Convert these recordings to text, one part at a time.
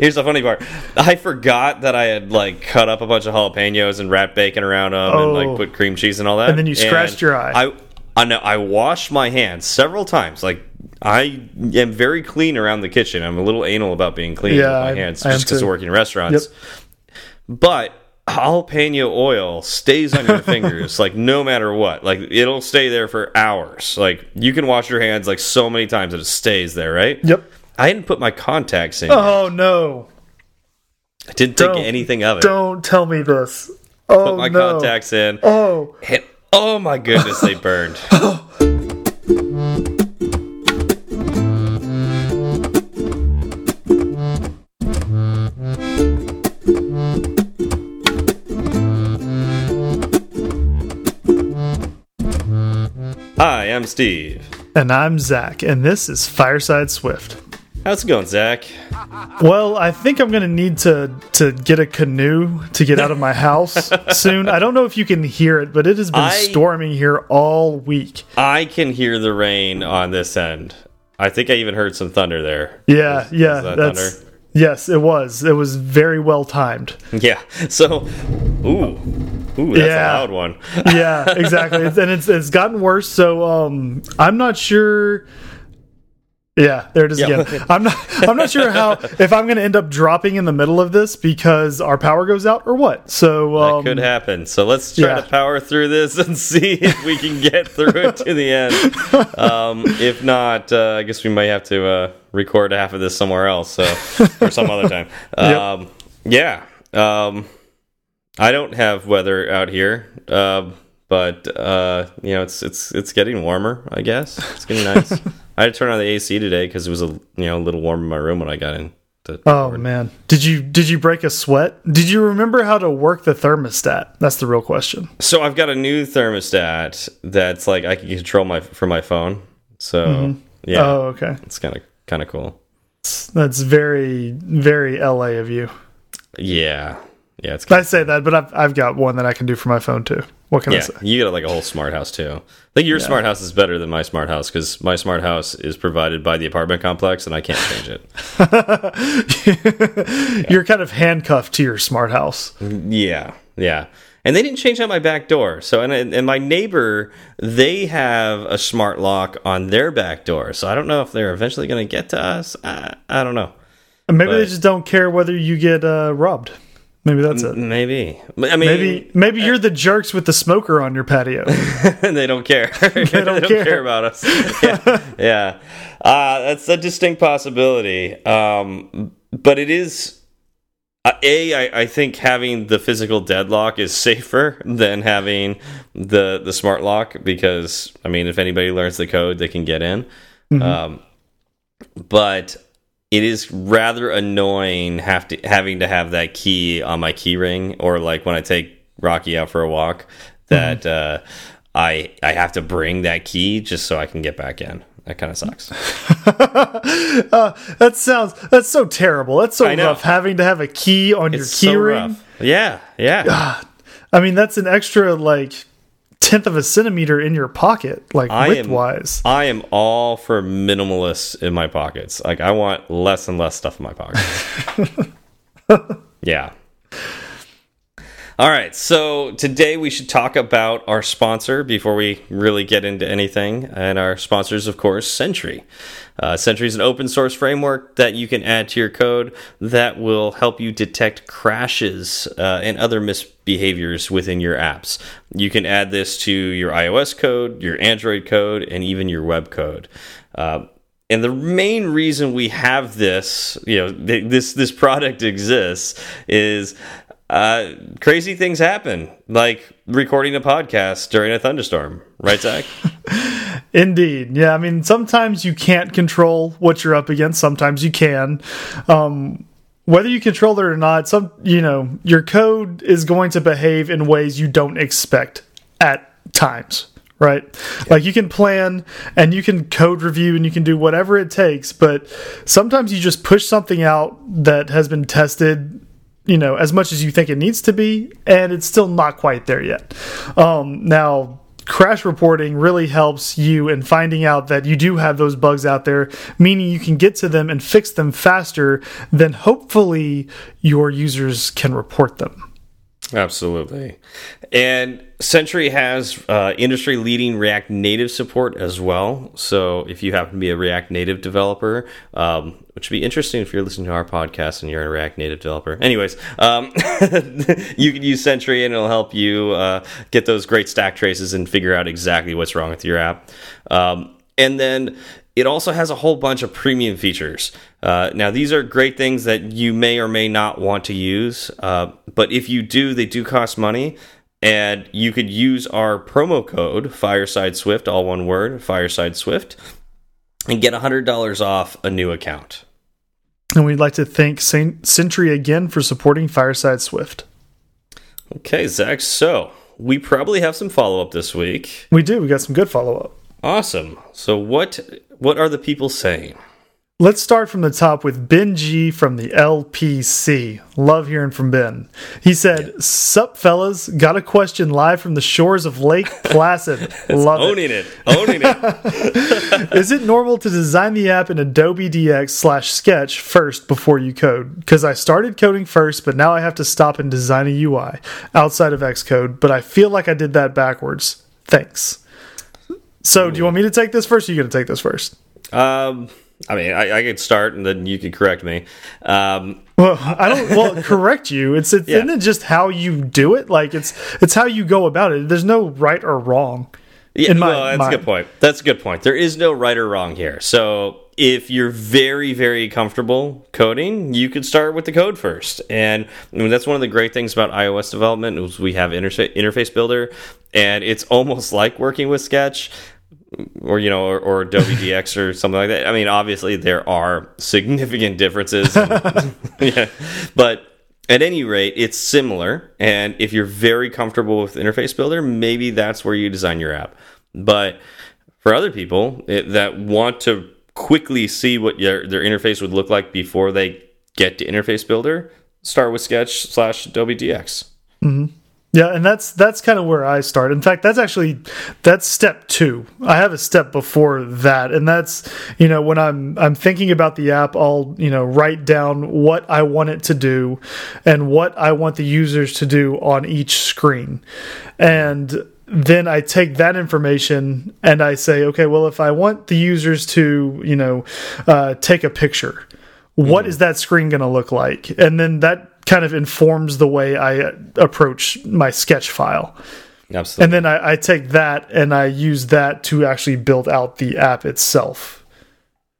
here's the funny part. I forgot that I had like cut up a bunch of jalapenos and wrapped bacon around them and Oh. like put cream cheese and all that. And then you scratched your eye. I I know I washed my hands several times. Like I am very clean around the kitchen. I'm a little anal about being clean Yeah, with my hands I just because of working in restaurants. But jalapeno oil stays on your fingers like no matter what. Like it'll stay there for hours. Like you can wash your hands like so many times that it stays there, right? Yep. I didn't put my contacts in. Oh no! I didn't think Don't- anything of it. Don't tell me this. Oh put my no! contacts in. Oh, And, oh my goodness, they burned. Hi, I'm Steve. and I'm Zach, and this is Fireside Swift. How's it going, Zach? Well, I think I'm gonna need to to get a canoe to get out of my house soon. I don't know if you can hear it, but it has been I- storming here all week. I can hear the rain on this end. I think I even heard some thunder there. Yeah, Was- yeah, was that that's thunder? yes, it was. It was very well timed. Yeah. So, ooh, ooh, that's Yeah. a loud one. yeah, exactly. It's, and it's it's gotten worse. So um, I'm not sure. Yeah, there it is Yeah. again. I'm not. I'm not sure how if I'm going to end up dropping in the middle of this because our power goes out or what. So um, That could happen. So let's try yeah. to power through this and see if we can get through it to the end. Um, if not, uh, I guess we might have to uh, record half of this somewhere else, so or some other time. Um, Yeah. Um, I don't have weather out here, uh, but uh, you know it's it's it's getting warmer. I guess it's getting nice. I had to turn on the AC today because it was a you know a little warm in my room when I got in. Oh man, did you did you break a sweat? Did you remember how to work the thermostat? That's the real question. So I've got a new thermostat that's like I can control my from my phone. So mm-hmm. yeah, Oh, okay. it's kind of kind of cool. That's very very LA of you. Yeah, yeah, it's I say that, but I've I've got one that I can do for my phone too. What can I yeah. say? You got like a whole smart house too. I think your smart house is better than my smart house because my smart house is provided by the apartment complex and I can't change it. You're kind of handcuffed to your smart house. Yeah, yeah. And they didn't change out my back door. So, and and my neighbor, they have a smart lock on their back door. So I don't know if they're eventually going to get to us. I, I don't know. Maybe they just don't care whether you get uh, robbed. Maybe that's it. Maybe. I mean, Maybe maybe you're the jerks with the smoker on your patio. they don't care. they don't, care. care. about us. yeah, yeah. Uh, that's a distinct possibility. Um, but it is. Uh, a, I, I think having the physical deadlock is safer than having the the smart lock because I mean, if anybody learns the code, they can get in. Um, but it is rather annoying have to having to have that key on my key ring or like when I take Rocky out for a walk that uh, I I have to bring that key just so I can get back in. That kind of sucks. uh, that sounds that's so terrible. That's so rough having to have a key on It's your key so ring. rough. Yeah, yeah. I mean, that's an extra like tenth of a centimeter in your pocket, like I width am- wise. I am all for minimalists in my pockets. Like I want less and less stuff in my pockets. yeah. All right, so today we should talk about our sponsor before we really get into anything. And our sponsor is, of course, Sentry. Uh, Sentry is an open source framework that you can add to your code that will help you detect crashes uh, and other misbehaviors within your apps. You can add this to your iOS code, your Android code, and even your web code. Uh, and the main reason we have this, you know, th this this product exists is uh, crazy things happen, like recording a podcast during a thunderstorm, right, Zach? Indeed, yeah. I mean, sometimes you can't control what you're up against. Sometimes you can. Um, whether you control it or not, some you know your code is going to behave in ways you don't expect at times. Right, like you can plan and you can code review and you can do whatever it takes, but sometimes you just push something out that has been tested you know as much as you think it needs to be and it's still not quite there yet um now crash reporting really helps you in finding out that you do have those bugs out there, meaning you can get to them and fix them faster than hopefully your users can report them. Absolutely. And Sentry has uh, industry leading React Native support as well. So if you happen to be a React Native developer, um, which would be interesting if you're listening to our podcast and you're a React Native developer. Anyways, um, you can use Sentry and it'll help you uh, get those great stack traces and figure out exactly what's wrong with your app. Um, and then it also has a whole bunch of premium features. Uh, now, these are great things that you may or may not want to use, uh, but if you do, they do cost money. And you could use our promo code Fireside Swift, all one word, Fireside Swift, and get $100 off a new account. And we'd like to thank Sentry again for supporting Fireside Swift. Okay, Zach. So we probably have some follow up this week. We do. We got some good follow up. Awesome. So what what are the people saying? Let's start from the top with Ben G from the LPC. Love hearing from Ben. He said, yeah. Sup, fellas? Got a question live from the shores of Lake Placid. Love owning it. it. Owning it. Is it normal to design the app in Adobe DX slash Sketch first before you code? Because I started coding first, but now I have to stop and design a UI outside of Xcode, but I feel like I did that backwards. Thanks. So, do you want me to take this first? Or are you going to take this first? Um, I mean, I, I, could start and then you could correct me. Um, well, I don't. Well, correct you. It's, it's yeah. isn't it just how you do it? Like it's it's how you go about it. There's no right or wrong. Yeah, my, well, that's mind. a good point. That's a good point. There is no right or wrong here. So if you're very very comfortable coding you could start with the code first and I mean, that's one of the great things about ios development is we have interface interface builder and it's almost like working with sketch or you know or, or adobe dx or something like that. I mean obviously there are significant differences and, yeah. But at any rate it's similar. And if you're very comfortable with interface builder maybe that's where you design your app. But for other people it, that want to quickly see what your, their interface would look like before they get to interface builder start with sketch slash adobe dx mm -hmm. Yeah, and that's that's kind of where I start. In fact, that's actually that's step 2. I have a step before that, and that's, you know, when I'm I'm thinking about the app, I'll, you know, write down what I want it to do and what I want the users to do on each screen. And then I take that information and I say, okay, well, if I want the users to, you know, uh, take a picture, what mm. is that screen going to look like? And then that kind of informs the way I approach my sketch file. Absolutely. And then I, I, take that and I use that to actually build out the app itself.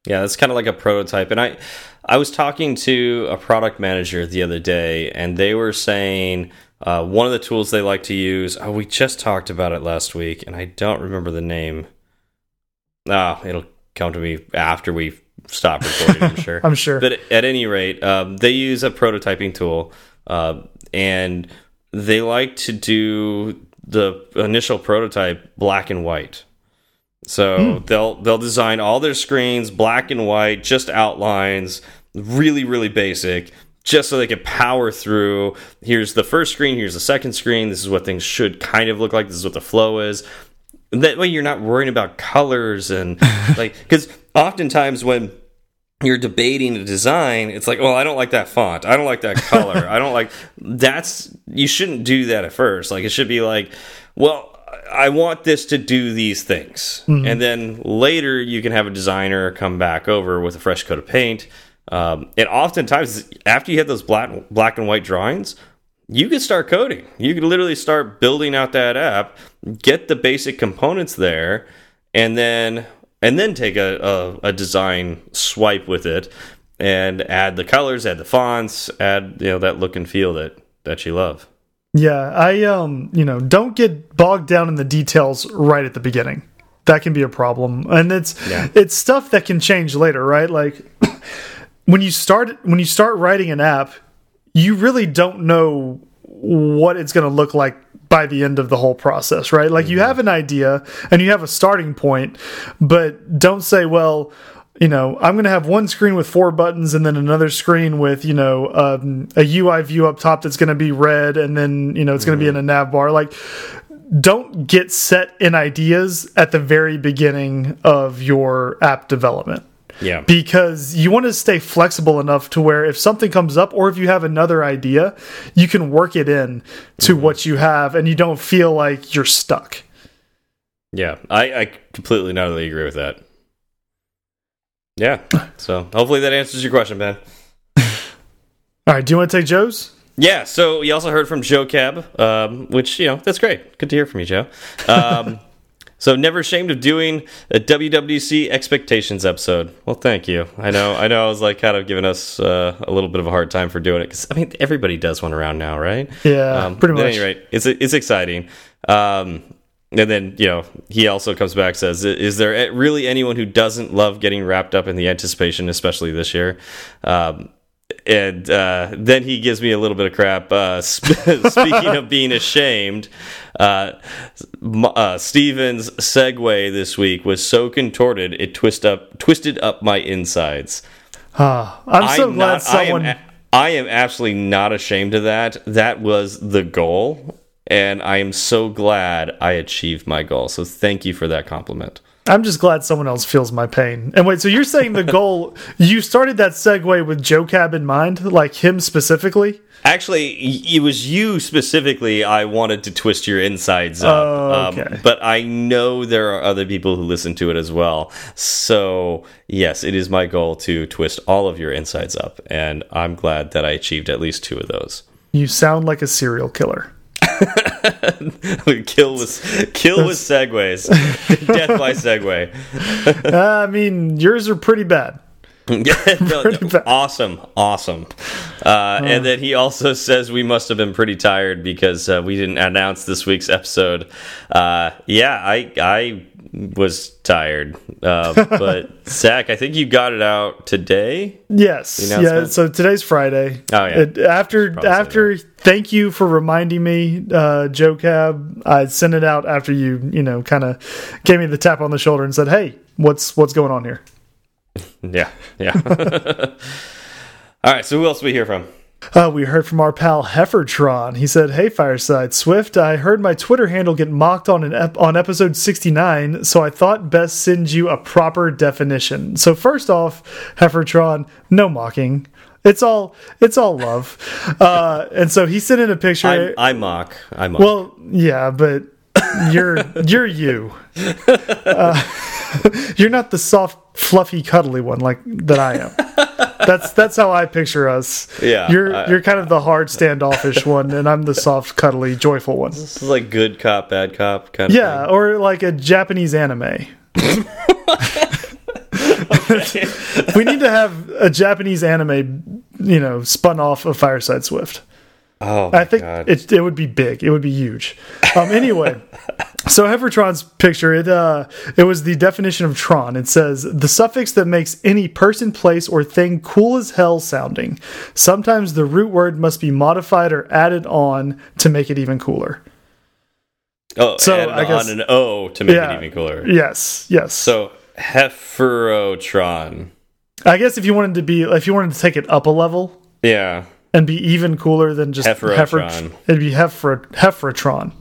Yeah, it's kind of like a prototype. And I, I was talking to a product manager the other day, and they were saying uh, one of the tools they like to use. Oh, we just talked about it last week, and I don't remember the name. Ah, it'll come to me after we stop recording. I'm sure. I'm sure. But at any rate, um, they use a prototyping tool, uh, and they like to do the initial prototype black and white. So mm. they'll they'll design all their screens black and white, just outlines, really really basic, just so they can power through. Here's the first screen, here's the second screen. This is what things should kind of look like. This is what the flow is. That way, you're not worrying about colors and like because oftentimes when you're debating a design, it's like, well, I don't like that font. I don't like that color. I don't like that's you shouldn't do that at first. Like it should be like, well, I want this to do these things. Mm -hmm. And then later you can have a designer come back over with a fresh coat of paint. Um, and oftentimes after you have those black black and white drawings, you can start coding. You can literally start building out that app, get the basic components there, and then and then take a, a, a design swipe with it and add the colors, add the fonts, add you know that look and feel that that you love. Yeah, I um, you know, don't get bogged down in the details right at the beginning. That can be a problem. And it's yeah. it's stuff that can change later, right? Like when you start when you start writing an app, you really don't know what it's going to look like by the end of the whole process, right? Like mm -hmm. you mm-hmm. have an idea and you have a starting point, but don't say, well, you know, I'm going to have one screen with four buttons and then another screen with, you know, um, a UI view up top that's going to be red and then, you know, it's going to be in a nav bar. Like, don't get set in ideas at the very beginning of your app development Yeah. because you want to stay flexible enough to where if something comes up or if you have another idea, you can work it in to Mm-hmm. what you have and you don't feel like you're stuck. Yeah, I, I completely and utterly agree with that. Yeah, so hopefully that answers your question, Ben. All right, do you want to take Joe's? Yeah, so we also heard from Joe Cab, um, which, you know, that's great. Good to hear from you, Joe. Um, so never ashamed of doing a WWC expectations episode. Well, thank you. I know, I know I was like kind of giving us uh, a little bit of a hard time for doing it because, I mean, everybody does one around now, right? Yeah, pretty much. At any rate, it's, it's exciting. Um, and then, you know, he also comes back says, "Is there really anyone who doesn't love getting wrapped up in the anticipation, especially this year?" Um, and uh, then he gives me a little bit of crap. Uh, sp speaking of being ashamed, uh, uh, Steven's segue this week was so contorted it twist up twisted up my insides. I'm so I'm glad not- someone. I am, I am absolutely not ashamed of that. That was the goal, and I am so glad I achieved my goal. So thank you for that compliment. I'm just glad someone else feels my pain. And wait, so you're saying the goal? you started that segue with Joe Cab in mind, like him specifically? Actually, it was you specifically. I wanted to twist your insides up, Oh, okay. um, but I know there are other people who listen to it as well. So yes, it is my goal to twist all of your insides up, and I'm glad that I achieved at least two of those. You sound like a serial killer. kill with kill with segues, death by segway. Uh, I mean, yours are pretty bad. No, no, bad. awesome, awesome. Uh, and then he also says we must have been pretty tired because uh, we didn't announce this week's episode. Uh, yeah, I I was tired, uh, but Zach, I think you got it out today. Yes. Yeah. So today's Friday. Oh, yeah. It- after after thank you for reminding me, uh, Joe Cab. I sent it out after you you know kind of gave me the tap on the shoulder and said, "Hey, what's what's going on here?" Yeah, yeah. All right, so who else we hear from? Uh, we heard from our pal Heffertron. He said, "Hey Fireside Swift, I heard my Twitter handle get mocked on an ep on episode 69, so I thought best send you a proper definition." So first off, Heffertron, no mocking. It's all it's all love. Uh, and so he sent in a picture. I, I mock. I mock. well, yeah, but you're you're you. Uh, you're not the soft, fluffy, cuddly one like that I am. That's that's how I picture us. Yeah, you're I- you're kind of the hard, standoffish one, and I'm the soft, cuddly, joyful one. this is like good cop, bad cop kind of. Yeah, or like a Japanese anime. we need to have a Japanese anime, you know, spun off of Fireside Swift. Oh, I think God. it it would be big. It would be huge. Um, anyway, so Heffertron's picture it uh it was the definition of Tron. It says the suffix that makes any person, place, or thing cool as hell sounding. Sometimes the root word must be modified or added on to make it even cooler. oh, so add I guess- on an O to make Yeah. it even cooler. Yes, yes. So Heferotron. I guess if you wanted to be if you wanted to take it up a level Yeah. And be even cooler than just Hefferotron. it'd be Heffer Hefferotron.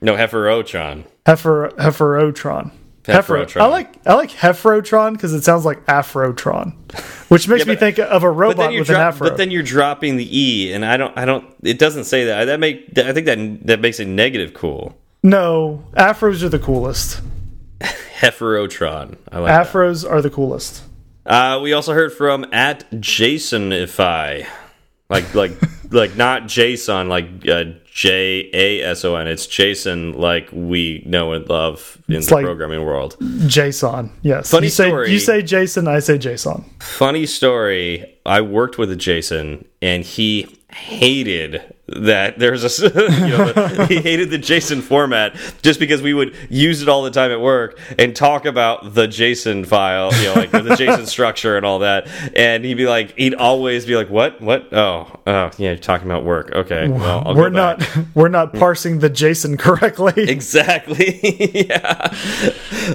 No, Heferotron. Heifer Heiferotron. Heiferotron. I like I like Hefrotron because it sounds like Afrotron, which makes Yeah, me think of a robot with an afro. but then you're dropping the E, and I don't, I don't. It doesn't say that. That make, I think that that makes it negative cool. no, Afros are the coolest. Heferotron. I like that. Afros are the coolest. Uh, we also heard from at Jason if I like like like not Jason like uh, J A S O N. It's Jason like we know and love in the like- programming world. Jason, yes. Funny you say, story. You say Jason, I say Jason. Funny story. I worked with a Jason, and he hated that there's a you know he hated the JSON format just because we would use it all the time at work and talk about the JSON file, you know, like the JSON structure and all that. And he'd be like, he'd always be like, "What? What? Oh, oh, yeah, you're talking about work. Okay, well, I'll we're go back." not we're not parsing the JSON correctly. exactly yeah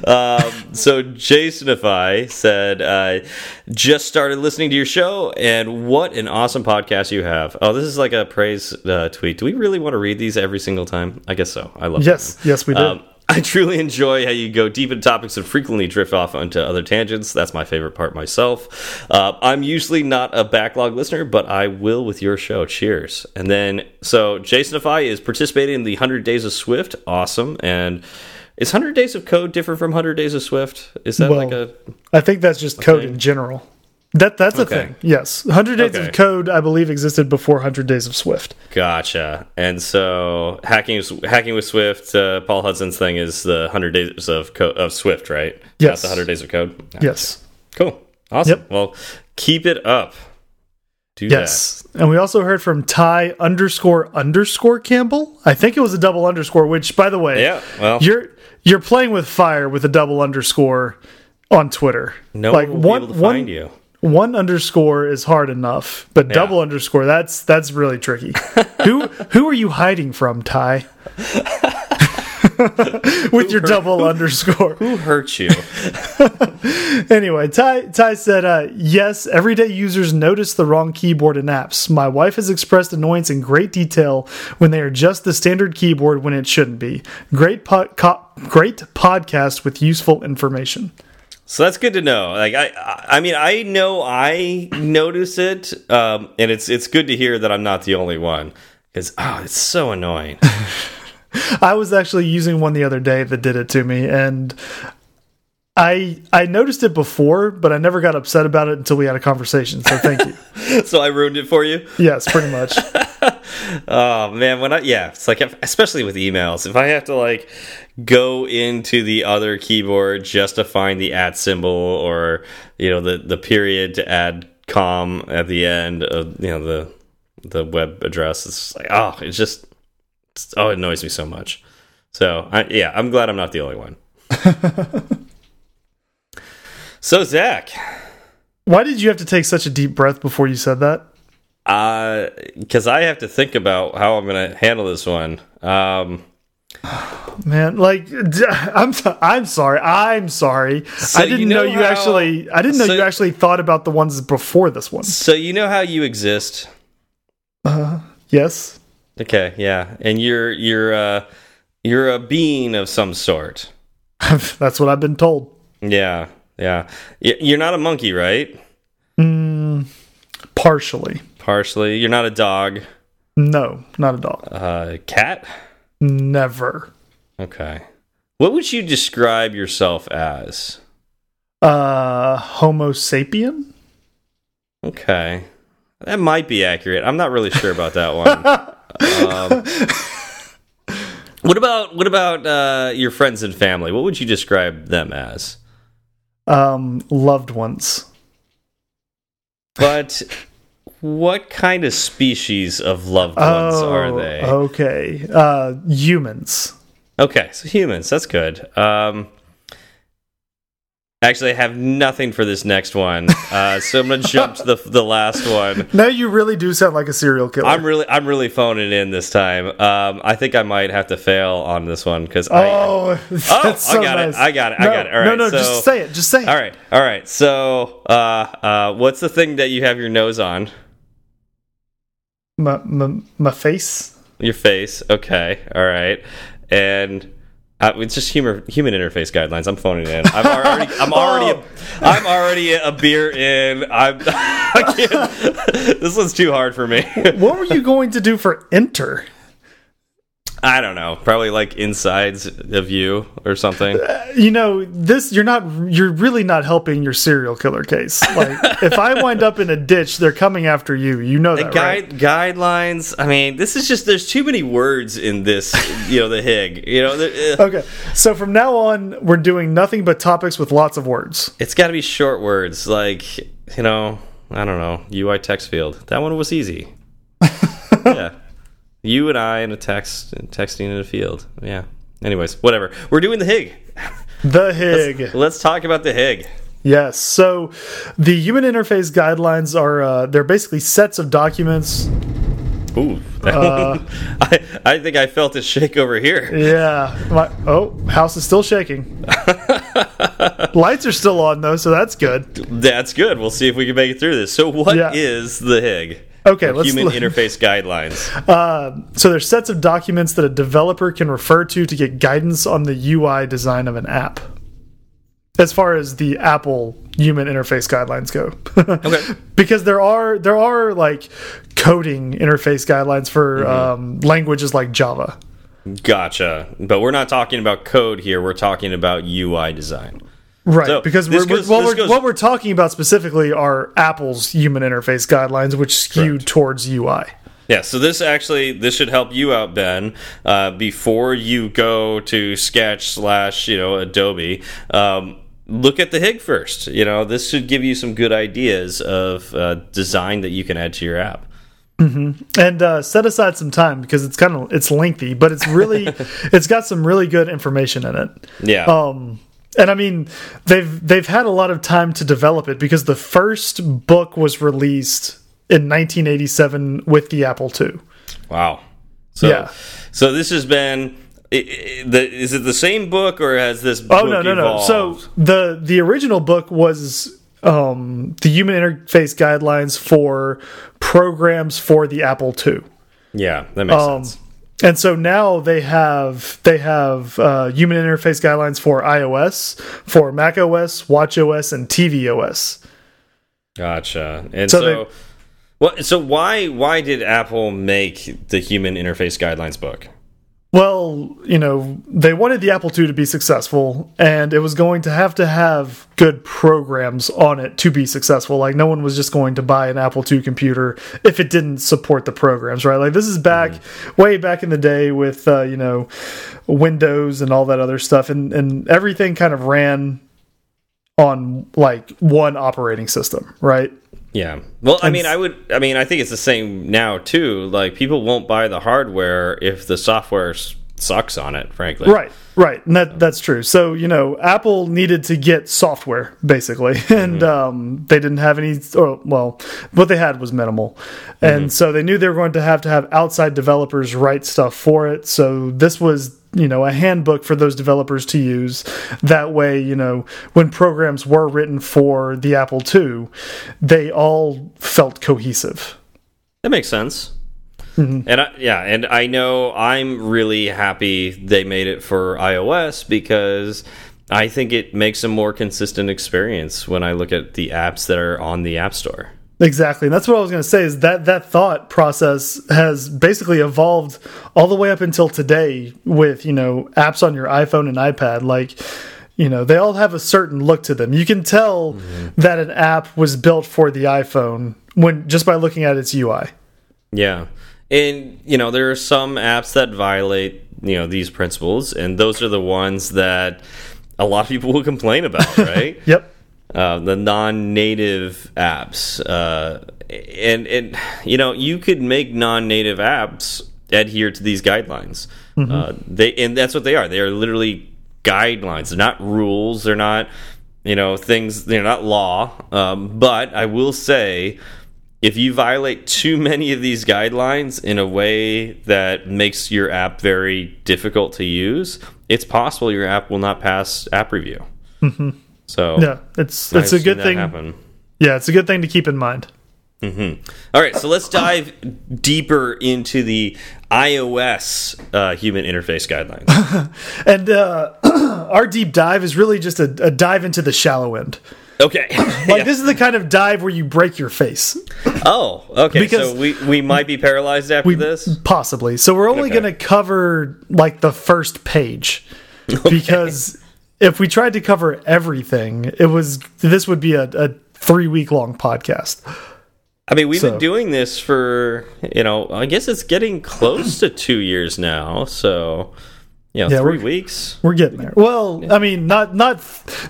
um so Jasonify said, uh, just started listening to your show, and what an awesome podcast you have. Oh, this is like a praise uh, tweet. Do we really want to read these every single time? I guess so. I love Yes, them. yes, we do. Um, I truly enjoy how you go deep into topics and frequently drift off onto other tangents. That's my favorite part myself. Uh, I'm usually not a backlog listener, but I will with your show. Cheers. And then, so Jasonify is participating in the 100 Days of Swift. Awesome. And is 100 Days of Code different from 100 Days of Swift? Is that Well, like a. I think that's just code thing? in general. That that's a Okay. thing. Yes, 100 Days Okay. of Code I believe existed before 100 Days of Swift. Gotcha. And so hacking hacking with Swift, uh, Paul Hudson's thing is the 100 Days of, co of Swift, right? Yes. Not the 100 Days of Code? Yes. Cool. Awesome. Yep. Well, keep it up. Do Yes. And we also heard from Ty underscore underscore Campbell. I think it was a double underscore, which by the way. Yeah. Well, you're you're playing with fire with a double underscore on Twitter. no like one will one be able to one find you. One underscore is hard enough, but double underscore that's that's really tricky. who who are you hiding from, Ty? With your double underscore. Who hurt you? Anyway, Ty Ty said, uh, "Yes, everyday users notice the wrong keyboard in apps. My wife has expressed annoyance in great detail when they are just the standard keyboard when it shouldn't be. Great po great podcast with useful information." So that's good to know. Like I, I mean, I know I notice it, um, and it's it's good to hear that I'm not the only one because oh, it's so annoying. I was actually using one the other day that did it to me, and I I noticed it before, but I never got upset about it until we had a conversation. So thank you. so I ruined it for you. yes, pretty much. Oh man, when I yeah, it's like especially with emails, if I have to like go into the other keyboard just to find the at symbol or you know the the period to add com at the end of you know the the web address, it's just like oh, it's just it's, oh, it annoys me so much. So I, yeah, I'm glad I'm not the only one. so Zach, Why did you have to take such a deep breath before you said that? uh, because I have to think about how I'm gonna handle this one. Um. Man, like I'm I'm sorry. I'm sorry. So I didn't you know, know you how- actually I didn't know so- you actually thought about the ones before this one. So you know how you exist. Uh, yes. Okay, yeah. And you're you're uh you're a being of some sort. That's what I've been told. Yeah. Yeah. You're not a monkey, right? Mm, partially. Partially. You're not a dog. No, not a dog. Uh cat? Never. Okay. What would you describe yourself as? Uh Homo sapien? Okay. That might be accurate. I'm not really sure about that one. um, what about what about uh, your friends and family? What would you describe them as? Um loved ones. But what kind of species of loved ones are they? Oh, Okay. Uh humans. Okay, so humans. That's good. Um, actually, I have nothing for this next one, uh, so I'm gonna jump to the the last one. Now you really do sound like a serial killer. I'm really I'm really phoning in this time. Um, I think I might have to fail on this one because I. Oh, that's Oh, so I got nice. it. I got it. I got it. All no, no, so, just say it. Just say it. All right. All right. So, uh, uh, what's the thing that you have your nose on? My, my, my face. Your face. Okay. All right. And uh, it's just humor, human interface guidelines. I'm phoning in. I'm already. I'm already. Oh. A, I'm already a beer in. I'm. I can't. This one's too hard for me. What were you going to do for enter? I don't know. Probably like insides of you or something. You know, this you're not you're really not helping your serial killer case. Like if I wind up in a ditch, they're coming after you. You know that, Guide right? guidelines. I mean, this is just. There's too many words in this. You know, the Hig. You know, there- uh, Okay. So from now on, we're doing nothing but topics with lots of words. it's got to be short words. Like you know, I don't know. UI text field. That one was easy. yeah. You and I in a text texting in a field. Yeah. Anyways, whatever. We're doing the Hig. The Hig. Let's talk about the Hig. Yes. So the human interface guidelines are uh, they're basically sets of documents. Ooh. Uh, I, I think I felt it shake over here. Yeah. My, oh, house is still shaking. Lights are still on though, so that's good. That's good. We'll see if we can make it through this. So, what is Yeah. the HIG? Okay, let's Human look- Interface Guidelines. So there's sets of documents that a developer can refer to to get guidance on the UI design of an app. As far as the Apple human interface guidelines go. Okay. because there are there are like coding interface guidelines for Mm-hmm. um, languages like Java. Gotcha. But we're not talking about code here. We're talking about UI design. Right, So, because we're, goes- what, we're, goes- what we're talking about specifically are Apple's human interface guidelines, which skew Correct. towards UI. Yeah, so this actually this should help you out, Ben. Uh, before you go to Sketch slash you know Adobe, um, look at the HIG first. You know this should give you some good ideas of uh, design that you can add to your app. and uh, set aside some time because it's kind of it's lengthy, but it's really it's got some really good information in it. Yeah, Um, and I mean they've they've had a lot of time to develop it because the first book was released in 1987 with the Apple II. wow. So Yeah. so this has been. i- i- the, is it the same book or has this? Oh book no no no! evolved? So the the original book was um, the human interface guidelines for programs for the Apple II. yeah, that makes Um, sense. And so now they have they have uh, human interface guidelines for iOS, for Mac OS, Watch OS, and TV OS. Gotcha. And So so, well, so why why did Apple make the Human Interface Guidelines book? Well, you know, they wanted the Apple II to be successful, and it was going to have to have good programs on it to be successful. Like, no one was just going to buy an Apple II computer if it didn't support the programs, right? Like, this is back way back in the day with, uh, you know, Windows and all that other stuff, and, and everything kind of ran on like one operating system, right? Yeah. Well, I mean, I would. I mean, I think it's the same now too. Like people won't buy the hardware if the software sucks on it. Frankly. Right, right, and that that's true. So you know, Apple needed to get software basically, and um, they didn't have any. Or well, what they had was minimal, and so they knew they were going to have to have outside developers write stuff for it. So this was you know a handbook for those developers to use. That way, you know, when programs were written for the Apple II, they all felt cohesive. That makes sense. Mm-hmm. And I, yeah, and I know I'm really happy they made it for iOS because I think it makes a more consistent experience when I look at the apps that are on the App Store. Exactly. And that's what I was going to say is that that thought process has basically evolved all the way up until today with, you know, apps on your iPhone and iPad like you know, they all have a certain look to them. You can tell mm-hmm. that an app was built for the iPhone when just by looking at its UI. Yeah. And, you know, there are some apps that violate, you know, these principles, and those are the ones that a lot of people will complain about, right? Yep. Uh, the non-native apps, uh, and and you know you could make non-native apps adhere to these guidelines. Uh, they and that's what they are. They are literally guidelines. They're not rules. They're not you know things. They're not law. Um, but I will say. If you violate too many of these guidelines in a way that makes your app very difficult to use, it's possible your app will not pass app review. So Yeah, it's I've it's a good thing. Happen. Yeah, it's a good thing to keep in mind. All right, so let's dive deeper into the iOS uh, human interface guidelines. And uh, our deep dive is really just a, a dive into the shallow end. Okay. Like this is the kind of dive where you break your face. oh, okay. Because- so we we might be paralyzed after this. Possibly. So we're only Okay. going to cover like the first page because if we tried to cover everything, it was this would be a, a three week long podcast. I mean, we've So- been doing this for you know. I guess it's getting close to two years now. So you know, Yeah, 3 we're- weeks. We're getting there. Well, I mean, not not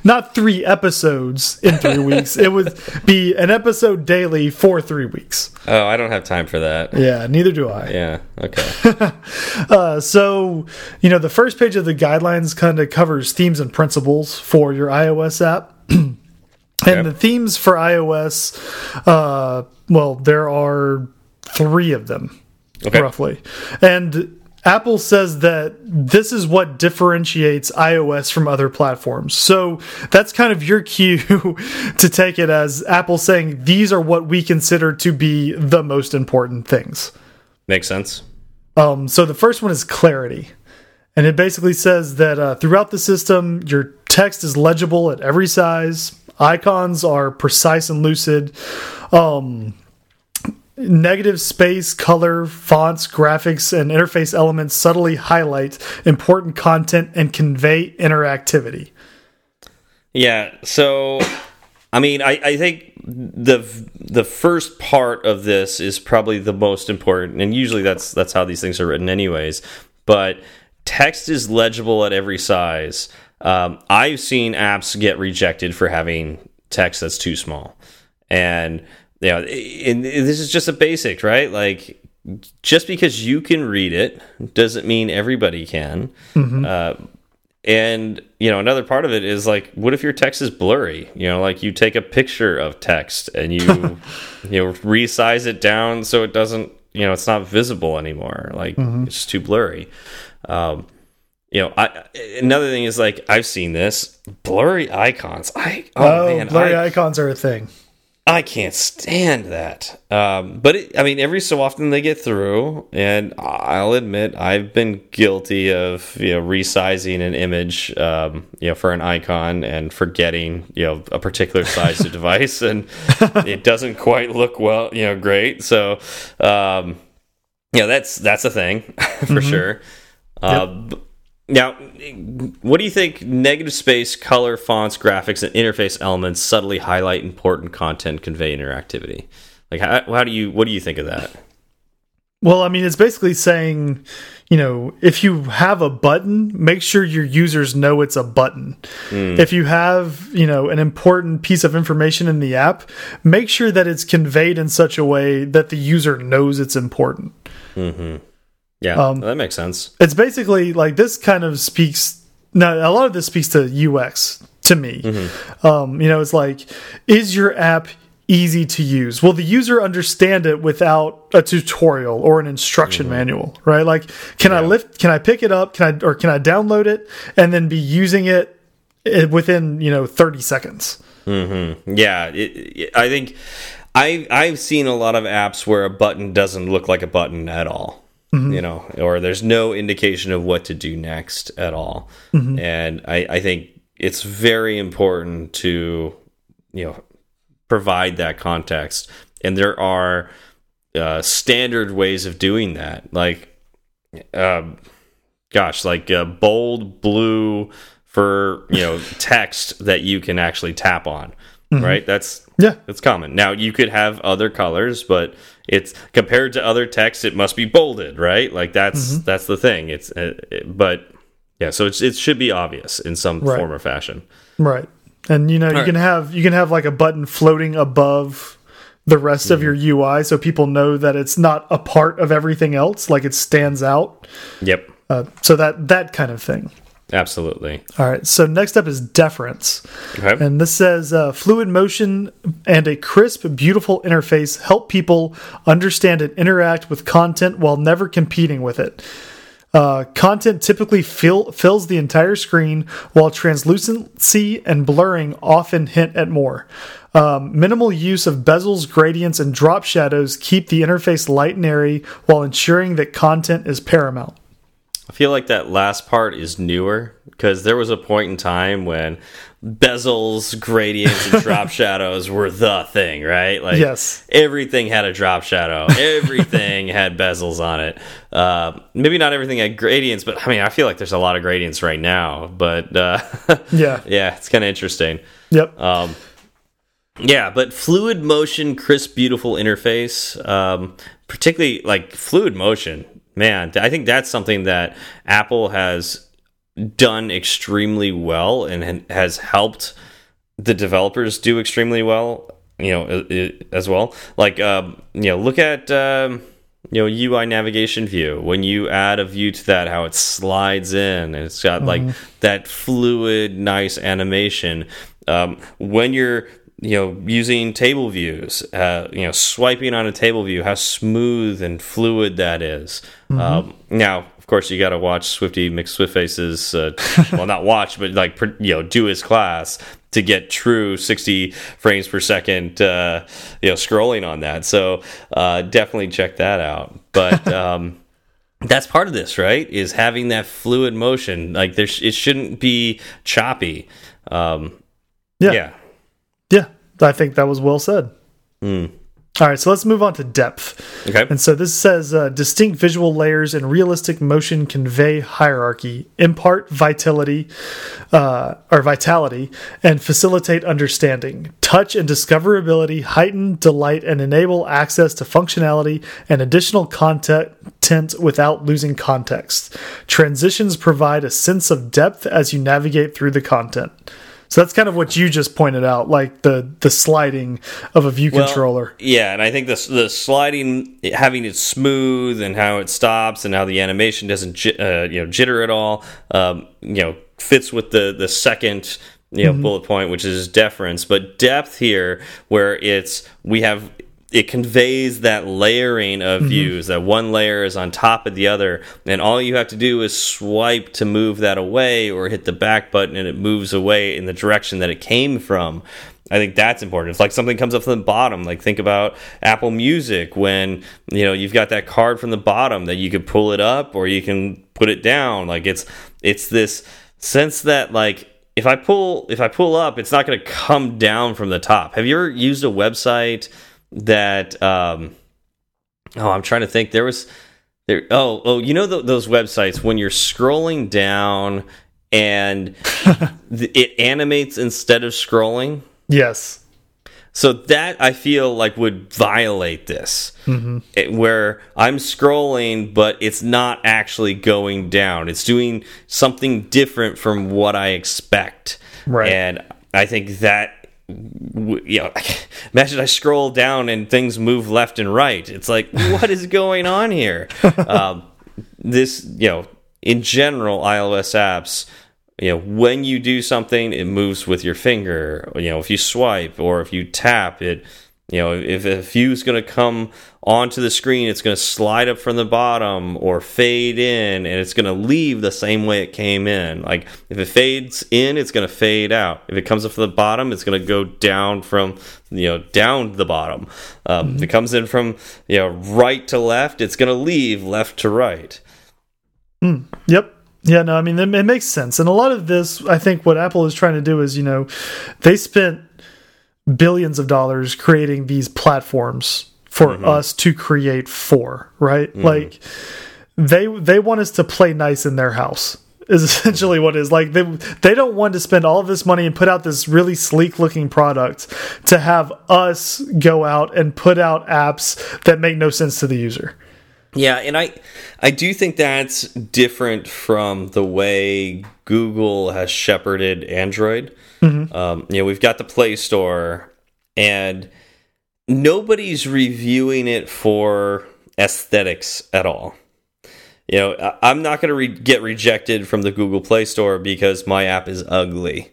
not three episodes in three weeks. It would be an episode daily for three weeks. Oh, I don't have time for that. Yeah, neither do I. Yeah. Okay. Uh, so, you know, the first page of the guidelines kind of covers themes and principles for your iOS app. and Okay. the themes for iOS, uh, well, there are three of them, Okay. roughly. And Apple says that this is what differentiates iOS from other platforms. So that's kind of your cue to take it as Apple saying these are what we consider to be the most important things. Makes sense. Um, so the first one is clarity. And it basically says that uh, throughout the system, your text is legible at every size, icons are precise and lucid. Um, negative space, color, fonts, graphics, and interface elements subtly highlight important content and convey interactivity. Yeah, so I mean, I, I think the the first part of this is probably the most important, and usually that's that's how these things are written, anyways. But text is legible at every size. Um, I've seen apps get rejected for having text that's too small, and you know, and this is just a basic, right? Like, just because you can read it doesn't mean everybody can. Mm -hmm. uh, and you know, another part of it is like, what if your text is blurry? You know, like you take a picture of text and you, you know, resize it down so it doesn't, you know, it's not visible anymore. Like mm -hmm. it's too blurry. Um, you know, I another thing is like I've seen this blurry icons. I oh, oh man, blurry I, icons are a thing. I can't stand that. Um, but it, I mean, every so often they get through, and I'll admit I've been guilty of you know resizing an image, um, you know, for an icon and forgetting you know a particular size of device, and it doesn't quite look well, you know, great. So, um, yeah, that's that's a thing for mm -hmm. sure. Uh, yep. Now, what do you think negative space, color, fonts, graphics, and interface elements subtly highlight important content, convey interactivity? Like, how, how do you, what do you think of that? Well, I mean, it's basically saying, you know, if you have a button, make sure your users know it's a button. Mm. If you have, you know, an important piece of information in the app, make sure that it's conveyed in such a way that the user knows it's important. Mm -hmm. Yeah, um, that makes sense. It's basically like this kind of speaks. Now, a lot of this speaks to UX to me. Mm -hmm. um, you know, it's like, is your app easy to use? Will the user understand it without a tutorial or an instruction mm -hmm. manual? Right? Like, can yeah. I lift? Can I pick it up? Can I or can I download it and then be using it eh, within you know thirty seconds? Mm -hmm. Yeah, it, it, I think I I've seen a lot of apps where a button doesn't look like a button at all. Mm -hmm. you know, or there's no indication of what to do next at all. Mm -hmm. And I, I think it's very important to, you know, provide that context. And there are uh, standard ways of doing that. Like, uh, gosh, like uh, bold blue for, you know, text that you can actually tap on. Mm -hmm. Right? That's yeah, it's common. Now you could have other colors, but it's compared to other text, it must be bolded, right? Like that's mm -hmm. that's the thing. It's uh, it, but yeah, so it's, it should be obvious in some right. form or fashion, right? And you know, All you right. can have you can have like a button floating above the rest mm -hmm. of mm-hmm. your UI, so people know that it's not a part of everything else, like it stands out. Yep. Uh, so that that kind of thing. Absolutely. All right. So next up is deference. Okay. And this says uh, fluid motion and a crisp, beautiful interface help people understand and interact with content while never competing with it. Uh, content typically fill, fills the entire screen, while translucency and blurring often hint at more. Um, minimal use of bezels, gradients, and drop shadows keep the interface light and airy while ensuring that content is paramount. I feel like that last part is newer because there was a point in time when bezels, gradients, and drop shadows were the thing, right? Like, yes, everything had a drop shadow, everything had bezels on it. Uh, maybe not everything had gradients, but I mean, I feel like there's a lot of gradients right now. But uh, yeah, yeah, it's kind of interesting. Yep. Um, yeah, but fluid motion, crisp, beautiful interface. Um, particularly like fluid motion man, I think that's something that Apple has done extremely well and has helped the developers do extremely well. You know, as well. Like, um, you know, look at um, you know UI navigation view. When you add a view to that, how it slides in, and it's got mm -hmm. like mm-hmm. that fluid, nice animation. Um, when you're you know, using table views, uh, you know, swiping on a table view, how smooth and fluid that is. Mm -hmm. um, now, of course, you got to watch Swifty McSwiftface's, uh, well, not watch, but like, you know, do his class to get true 60 frames per second, uh, you know, scrolling on that. So uh, definitely check that out. But, um, that's part of this, right? Is having that fluid motion. Like there, it shouldn't be choppy. Um, yeah. yeah. I think that was well said. Mm. All right, so let's move on to depth. Okay. And so this says uh, distinct visual layers and realistic motion convey hierarchy, impart vitality, uh, or vitality, and facilitate understanding. Touch and discoverability heighten delight and enable access to functionality and additional content without losing context. Transitions provide a sense of depth as you navigate through the content. So that's kind of what you just pointed out, like the the sliding of a view well, controller. Yeah, and I think the the sliding, having it smooth, and how it stops, and how the animation doesn't uh, you know jitter at all, um, you know, fits with the the second you know mm -hmm. bullet point, which is deference. But depth here, where it's we have it conveys that layering of mm -hmm. views that one layer is on top of the other and all you have to do is swipe to move that away or hit the back button and it moves away in the direction that it came from I think that's important. It's like something comes up from the bottom. Like think about Apple Music when you know you've got that card from the bottom that you could pull it up or you can put it down. Like it's it's this sense that like if I pull if I pull up, it's not going to come down from the top. Have you ever used a website? That um oh i'm trying to think. There was there oh oh you know the, those websites when you're scrolling down and it animates instead of scrolling? Yes. So that i feel like would violate this. Mm -hmm. it, where i'm scrolling but it's not actually going down. It's doing something different from what i expect. Right. And i think that you know, imagine I scroll down and things move left and right. It's like, what is going on here? um, this, you know, in general, iOS apps, you know, when you do something, it moves with your finger. You know, if you swipe or if you tap, it you know, if a view is going to come onto the screen, it's going to slide up from the bottom or fade in, and it's going to leave the same way it came in. Like if it fades in, it's going to fade out. If it comes up from the bottom, it's going to go down from you know down to the bottom. Um, mm -hmm. If it comes in from you know right to left, it's going to leave left to right. Mm, yep. Yeah, no, I mean it makes sense, and a lot of this, I think, what Apple is trying to do is, you know, they spent billions of dollars creating these platforms for mm -hmm. us to create for, right? Mm -hmm. Like they they want us to play nice in their house is essentially what it is like they they don't want to spend all of this money and put out this really sleek looking product to have us go out and put out apps that make no sense to the user yeah and i i do think that's different from the way google has shepherded android Mm -hmm. um, you know, we've got the Play Store, and nobody's reviewing it for aesthetics at all. You know, I'm not going to re get rejected from the Google Play Store because my app is ugly.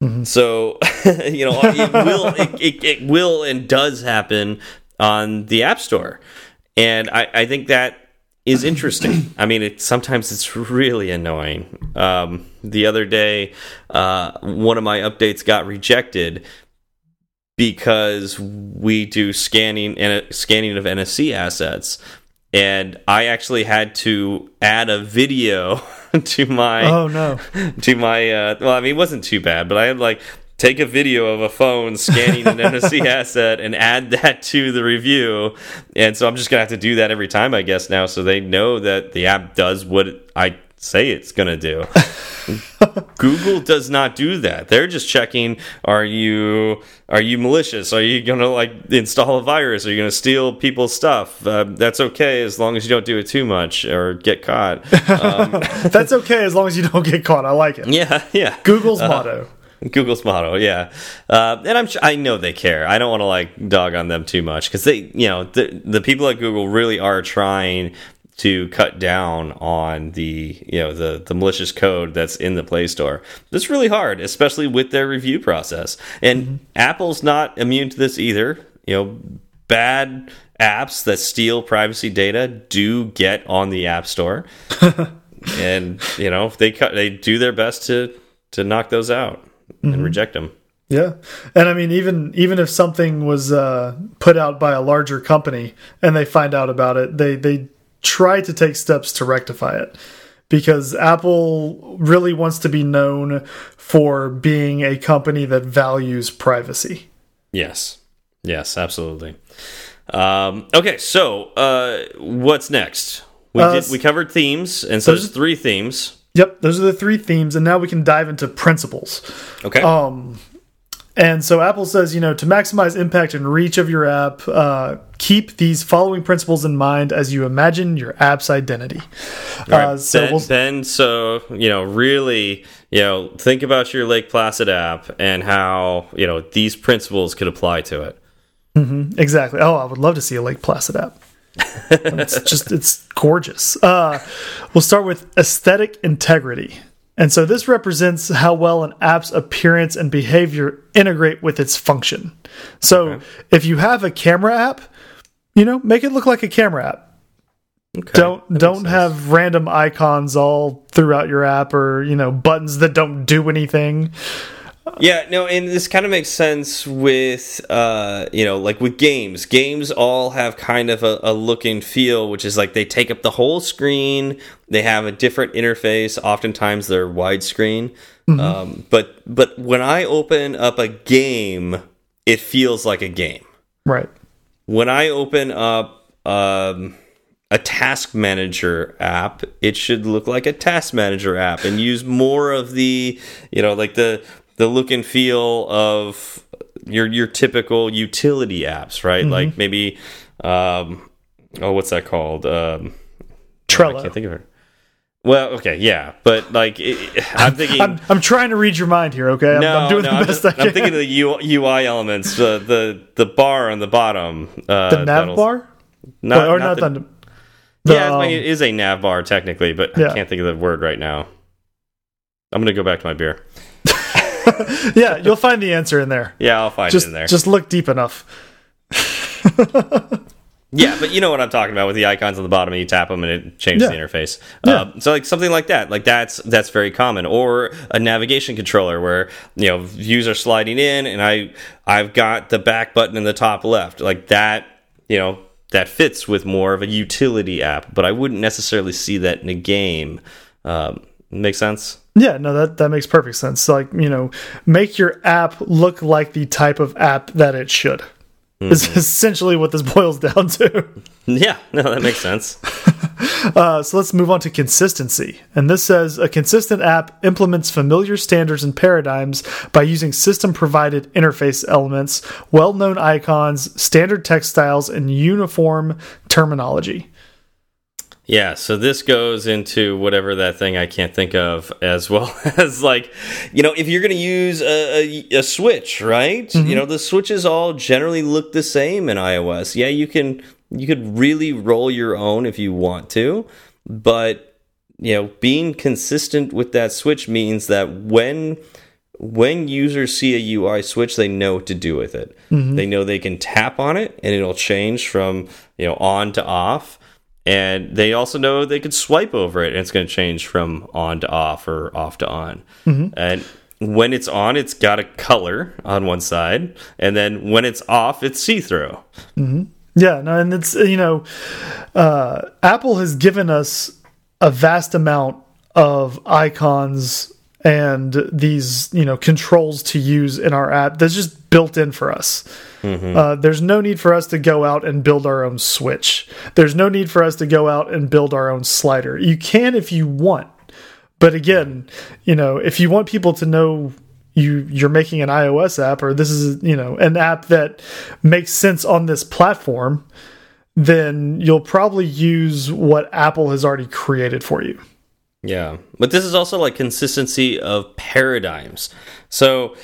Mm -hmm. So, you know, it will it, it, it, will and does happen on the App Store, and I, I think that is interesting. I mean, it, sometimes it's really annoying. Um, the other day, uh, one of my updates got rejected because we do scanning and scanning of NFC assets, and I actually had to add a video to my oh no to my uh, well, I mean, it wasn't too bad, but I had like take a video of a phone scanning an NFC asset and add that to the review. And so I'm just going to have to do that every time, I guess, now, so they know that the app does what I say it's going to do. Google does not do that. They're just checking are you are you malicious? Are you going to like install a virus? Are you going to steal people's stuff? Uh, that's okay as long as you don't do it too much or get caught. Um, that's okay as long as you don't get caught. I like it. Yeah, yeah. Google's uh, motto. Google's motto, yeah, uh, and I'm I know they care. I don't want to like dog on them too much because they, you know, the the people at Google really are trying to cut down on the you know the the malicious code that's in the Play Store. That's really hard, especially with their review process. And mm -hmm. Apple's not immune to this either. You know, bad apps that steal privacy data do get on the App Store, and you know they cut they do their best to to knock those out mm -hmm. and mm-hmm. reject them. Yeah, and I mean, even even if something was uh, put out by a larger company and they find out about it, they they try to take steps to rectify it because Apple really wants to be known for being a company that values privacy. Yes, yes, absolutely. Um, okay, so uh, what's next? We uh, did we covered themes, and so there's three themes. Yep, those are the three themes, and now we can dive into principles. Okay. Um, and so Apple says, you know, to maximize impact and reach of your app, uh, keep these following principles in mind as you imagine your app's identity. Right. Uh, so then, we'll... then, so you know, really, you know, think about your Lake Placid app and how you know these principles could apply to it. Mm -hmm. Exactly. Oh, I would love to see a Lake Placid app. it's just it's gorgeous. Uh, we'll start with aesthetic integrity. And so this represents how well an app's appearance and behavior integrate with its function. So okay. if you have a camera app, you know, make it look like a camera app. Okay. Don't that don't have random icons all throughout your app or, you know, buttons that don't do anything. Yeah, no, and this kind of makes sense with, uh, you know, like with games. Games all have kind of a, a, look and feel, which is like they take up the whole screen. They have a different interface. Oftentimes they're widescreen. Mm -hmm. um, but but when I open up a game, it feels like a game. Right. When I open up um, a task manager app, it should look like a task manager app and use more of the, you know, like the the look and feel of your your typical utility apps, right? Mm -hmm. Like maybe um, oh, what's that called? Um, Trello. I can't think of it. Well, okay, yeah, but like it, I'm thinking, I'm, I'm, trying to read your mind here. Okay, I'm, no, I'm doing no, the best I'm, just, I can. I'm thinking of the UI elements, the the the bar on the bottom, uh, the nav bar, not, well, or not, not the, the, yeah, um, it is a nav bar technically, but yeah. I can't think of the word right now. I'm gonna go back to my beer. yeah, you'll find the answer in there. Yeah, I'll find just, it in there. Just look deep enough. yeah, but you know what I'm talking about with the icons on the bottom, and you tap them and it changes yeah. the interface. Yeah. Uh, so like something like that, like that's that's very common. Or a navigation controller where you know views are sliding in, and I I've got the back button in the top left, like that. You know that fits with more of a utility app, but I wouldn't necessarily see that in a game. Um, make sense? Yeah, no, that that makes perfect sense. Like, you know, make your app look like the type of app that it should. Mm -hmm. Is essentially what this boils down to. Yeah, no, that makes sense. uh, so let's move on to consistency. And this says a consistent app implements familiar standards and paradigms by using system provided interface elements, well known icons, standard text styles, and uniform terminology. Yeah, so this goes into whatever that thing I can't think of, as well as like, you know, if you're going to use a, a, a, switch, right? Mm -hmm. You know, the switches all generally look the same in iOS. Yeah, you can you could really roll your own if you want to, but you know, being consistent with that switch means that when when users see a UI switch, they know what to do with it. Mm -hmm. They know they can tap on it and it'll change from you know on to off and they also know they could swipe over it and it's going to change from on to off or off to on. Mm -hmm. And when it's on, it's got a color on one side, and then when it's off, it's see through. Mm -hmm. Yeah, no, and it's you know, uh, Apple has given us a vast amount of icons and these you know controls to use in our app that's just built in for us. Mm -hmm. uh, there's no need for us to go out and build our own switch. There's no need for us to go out and build our own slider. You can if you want, but again, you know, if you want people to know you you're making an iOS app or this is you know an app that makes sense on this platform, then you'll probably use what Apple has already created for you. Yeah, but this is also like consistency of paradigms. So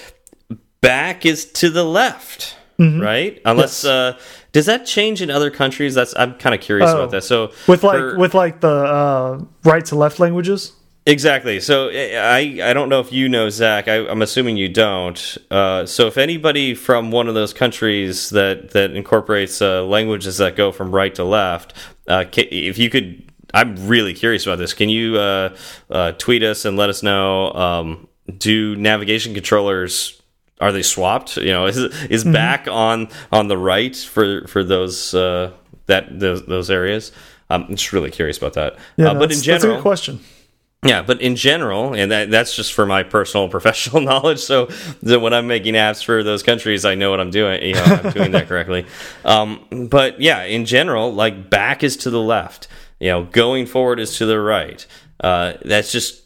back is to the left, Mm-hmm. right? Unless uh, does that change in other countries? That's I'm kind of curious Oh. about that. So with like for- with like the uh, right to left languages. Exactly. So I I don't know if you know Zach. I, I'm assuming you don't. Uh, so if anybody from one of those countries that that incorporates uh, languages that go from right to left, uh, if you could, I'm really curious about this. Can you uh, uh, tweet us and let us know? Um, do navigation controllers are they swapped? You know, is is back on on the right for for those uh, that those those areas? I'm just really curious about that. Yeah, uh, but in general, that's a good question. yeah, but in general, and that, that's just for my personal professional knowledge. So that when I'm making apps for those countries, I know what I'm doing. You know, I'm doing that correctly. Um, but yeah, in general, like back is to the left. You know, going forward is to the right. Uh, that's just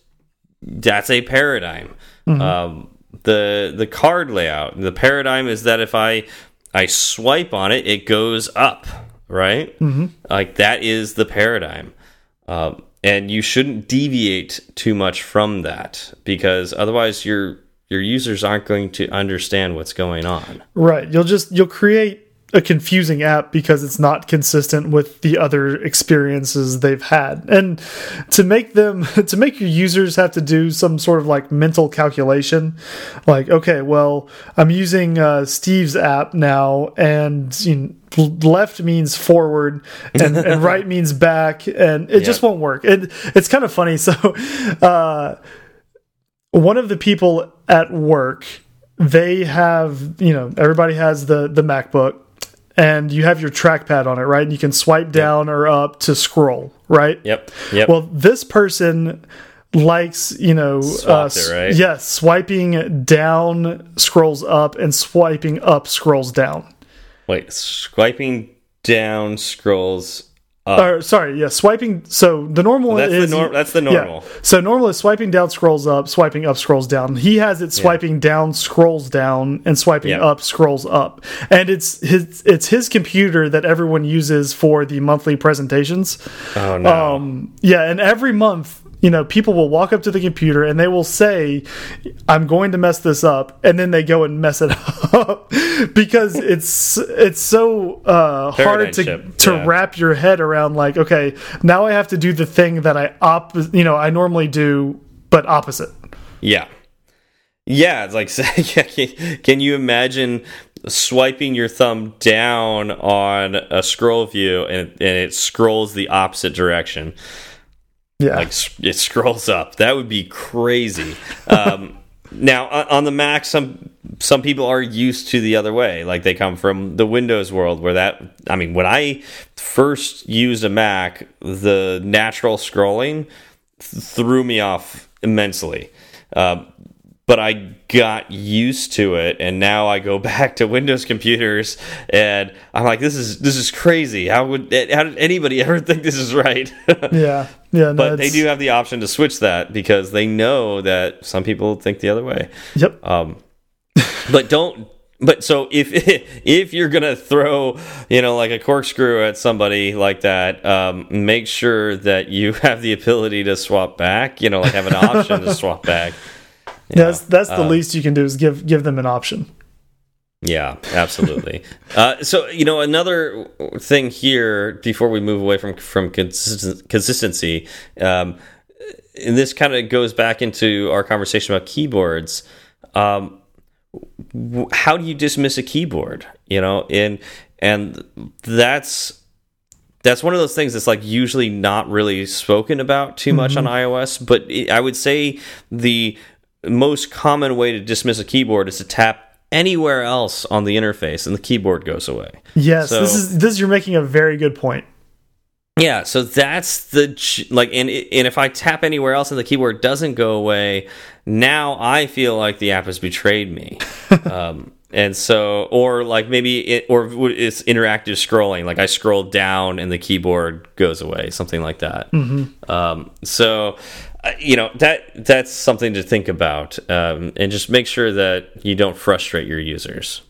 that's a paradigm. Um, the the card layout, the paradigm is that if I I swipe on it, it goes up. Right, like that is the paradigm. Um, and you shouldn't deviate too much from that because otherwise your your users aren't going to understand what's going on. Right. You'll just you'll create a confusing app because it's not consistent with the other experiences they've had. And to make them to make your users have to do some sort of like mental calculation like okay, well, I'm using uh, Steve's app now and you know, left means forward and, and right means back and it just won't work. It, it's kind of funny so uh one of the people at work they have you know everybody has the the macbook and you have your trackpad on it right and you can swipe down or up to scroll right Yep. Yep. well this person likes you know uh, it, right? yes swiping down scrolls up and swiping up scrolls down Wait, swiping down scrolls up. or sorry yeah swiping so the normal that's is the norm. That's the Yeah. normal. So normal is swiping down scrolls up, swiping up scrolls down. He has it swiping down scrolls down and swiping Yeah. up scrolls up. And it's his it's his computer that everyone uses for the monthly presentations. Oh no. Um yeah, and every month you know, people will walk up to the computer and they will say, "I'm going to mess this up," and then they go and mess it up because it's it's so uh, hard to shift, to yeah. wrap your head around. Like, okay, now I have to do the thing that I op, you know, I normally do, but opposite. Yeah. Yeah, it's like can, can you imagine swiping your thumb down on a scroll view and and it scrolls the opposite direction? Yeah, like it scrolls up. That would be crazy. Um, now on the Mac, some some people are used to the other way. Like they come from the Windows world, where that. I mean, when I first used a Mac, the natural scrolling th threw me off immensely. Um, but I got used to it, and now I go back to Windows computers, and I'm like, this is this is crazy. How would how did anybody ever think this is right? yeah, yeah. No, but they do have the option to switch that because they know that some people think the other way. Yep. Um, but don't. But so if if you're gonna throw you know like a corkscrew at somebody like that, um, make sure that you have the ability to swap back. You know, like have an option to swap back. You that's that's the um, least you can do is give give them an option. Yeah, absolutely. uh, so you know another thing here before we move away from from consisten consistency, um, and this kind of goes back into our conversation about keyboards. Um, w- how do you dismiss a keyboard? You know, and and that's that's one of those things that's like usually not really spoken about too much on iOS. But it, I would say the most common way to dismiss a keyboard is to tap anywhere else on the interface, and the keyboard goes away. Yes, So- this is this. You're making a very good point. Yeah, so that's the like, and and if I tap anywhere else and the keyboard doesn't go away, now I feel like the app has betrayed me. um, and so, or like maybe it, or it's interactive scrolling. Like I scroll down and the keyboard goes away, something like that. Um, so, you know that that's something to think about, um, and just make sure that you don't frustrate your users.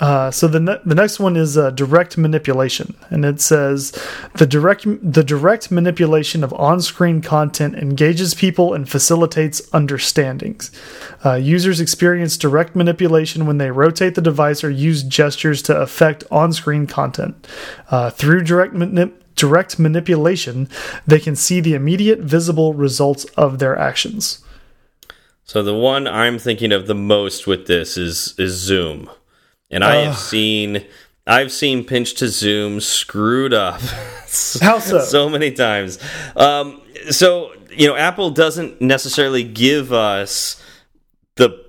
Uh, so the ne the next one is uh, direct manipulation, and it says the direct the direct manipulation of on-screen content engages people and facilitates understandings. Uh, users experience direct manipulation when they rotate the device or use gestures to affect on-screen content. Uh, through direct manip direct manipulation, they can see the immediate visible results of their actions. So the one I'm thinking of the most with this is is Zoom. And I have seen I've seen pinch to zoom screwed up How so? so many times. Um, so you know, Apple doesn't necessarily give us the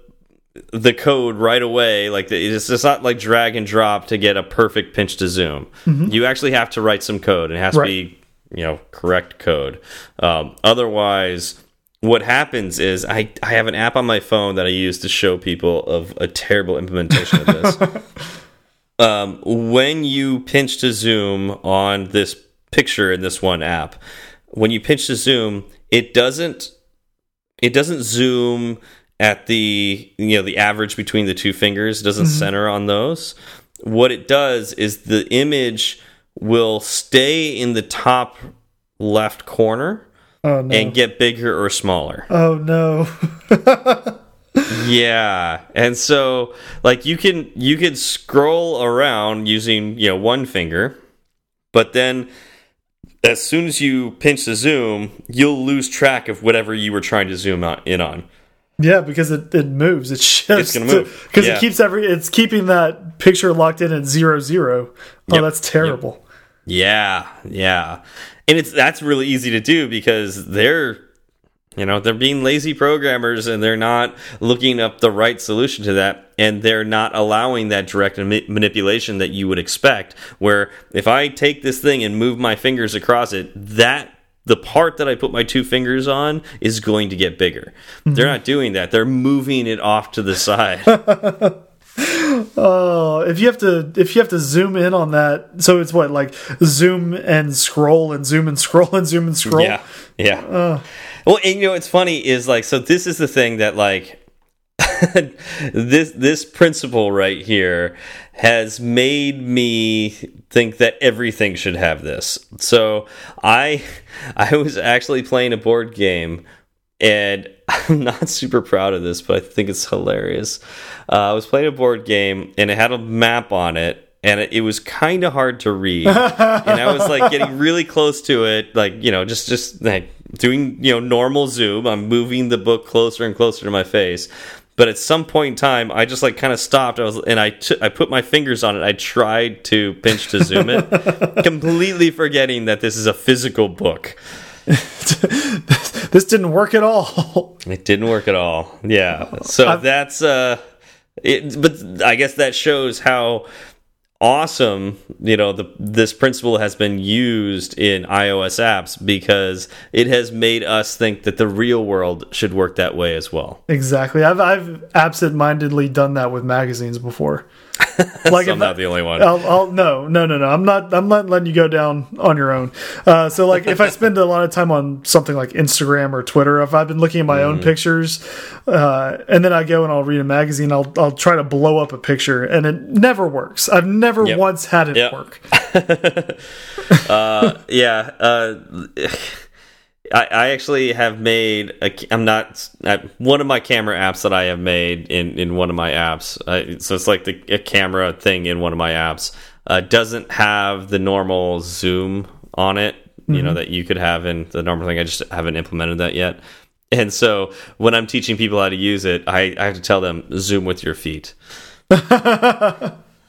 the code right away. Like it's, it's not like drag and drop to get a perfect pinch to zoom. You actually have to write some code. and It has Right. to be you know correct code. Um, otherwise, what happens is I I have an app on my phone that I use to show people of a terrible implementation of this. um, when you pinch to zoom on this picture in this one app, when you pinch to zoom, it doesn't it doesn't zoom at the you know the average between the two fingers. Doesn't mm-hmm. center on those. What it does is the image will stay in the top left corner Oh no! and get bigger or smaller. oh no! Yeah. And so like you can you can scroll around using, you know, one finger, but then as soon as you pinch the zoom, you'll lose track of whatever you were trying to zoom out in on. Yeah, because it, it moves. It shifts. It's gonna move. because Yeah. it keeps every. It's keeping that picture locked in at zero zero. Oh, Yep. that's terrible. Yeah, yeah. And it's that's really easy to do because they're you know, they're being lazy programmers and they're not looking up the right solution to that and they're not allowing that direct ma- manipulation that you would expect where if I take this thing and move my fingers across it, that the part that I put my two fingers on is going to get bigger. They're mm-hmm. not doing that. They're moving it off to the side. Oh, if you have to, if you have to zoom in on that, so it's what like zoom and scroll and zoom and scroll and zoom and scroll. Yeah, yeah. Oh. well, and you know, what's funny is like, so this is the thing that like this this principle right here has made me think that everything should have this. So I I was actually playing a board game and I'm not super proud of this, but I think it's hilarious. Uh, I was playing a board game and it had a map on it. And it, it was kind of hard to read, and I was like getting really close to it, like you know, just just like doing you know normal zoom. I'm moving the book closer and closer to my face, but at some point in time, I just like kind of stopped. I was and I I put my fingers on it. I tried to pinch to zoom it, completely forgetting that this is a physical book. this didn't work at all. It didn't work at all. Yeah. So I've- that's uh it but I guess that shows how awesome, you know, the this principle has been used in iOS apps because it has made us think that the real world should work that way as well. exactly. I've I've absent-mindedly done that with magazines before. Like So I'm not I- the only one. I'll, I'll no no no no I'm not I'm not letting you go down on your own. Uh, so like if I spend a lot of time on something like Instagram or Twitter, if I've been looking at my Mm-hmm. own pictures, uh, and then I go and I'll read a magazine, I'll I'll try to blow up a picture, and it never works. I've never Yep. once had it Yep. work. yeah uh I, I actually have made a, I'm not I, one of my camera apps that I have made in in one of my apps. Uh, so it's like the a camera thing in one of my apps uh, doesn't have the normal zoom on it. You know that you could have in the normal thing. I just haven't implemented that yet. And so when I'm teaching people how to use it, I, I have to tell them zoom with your feet.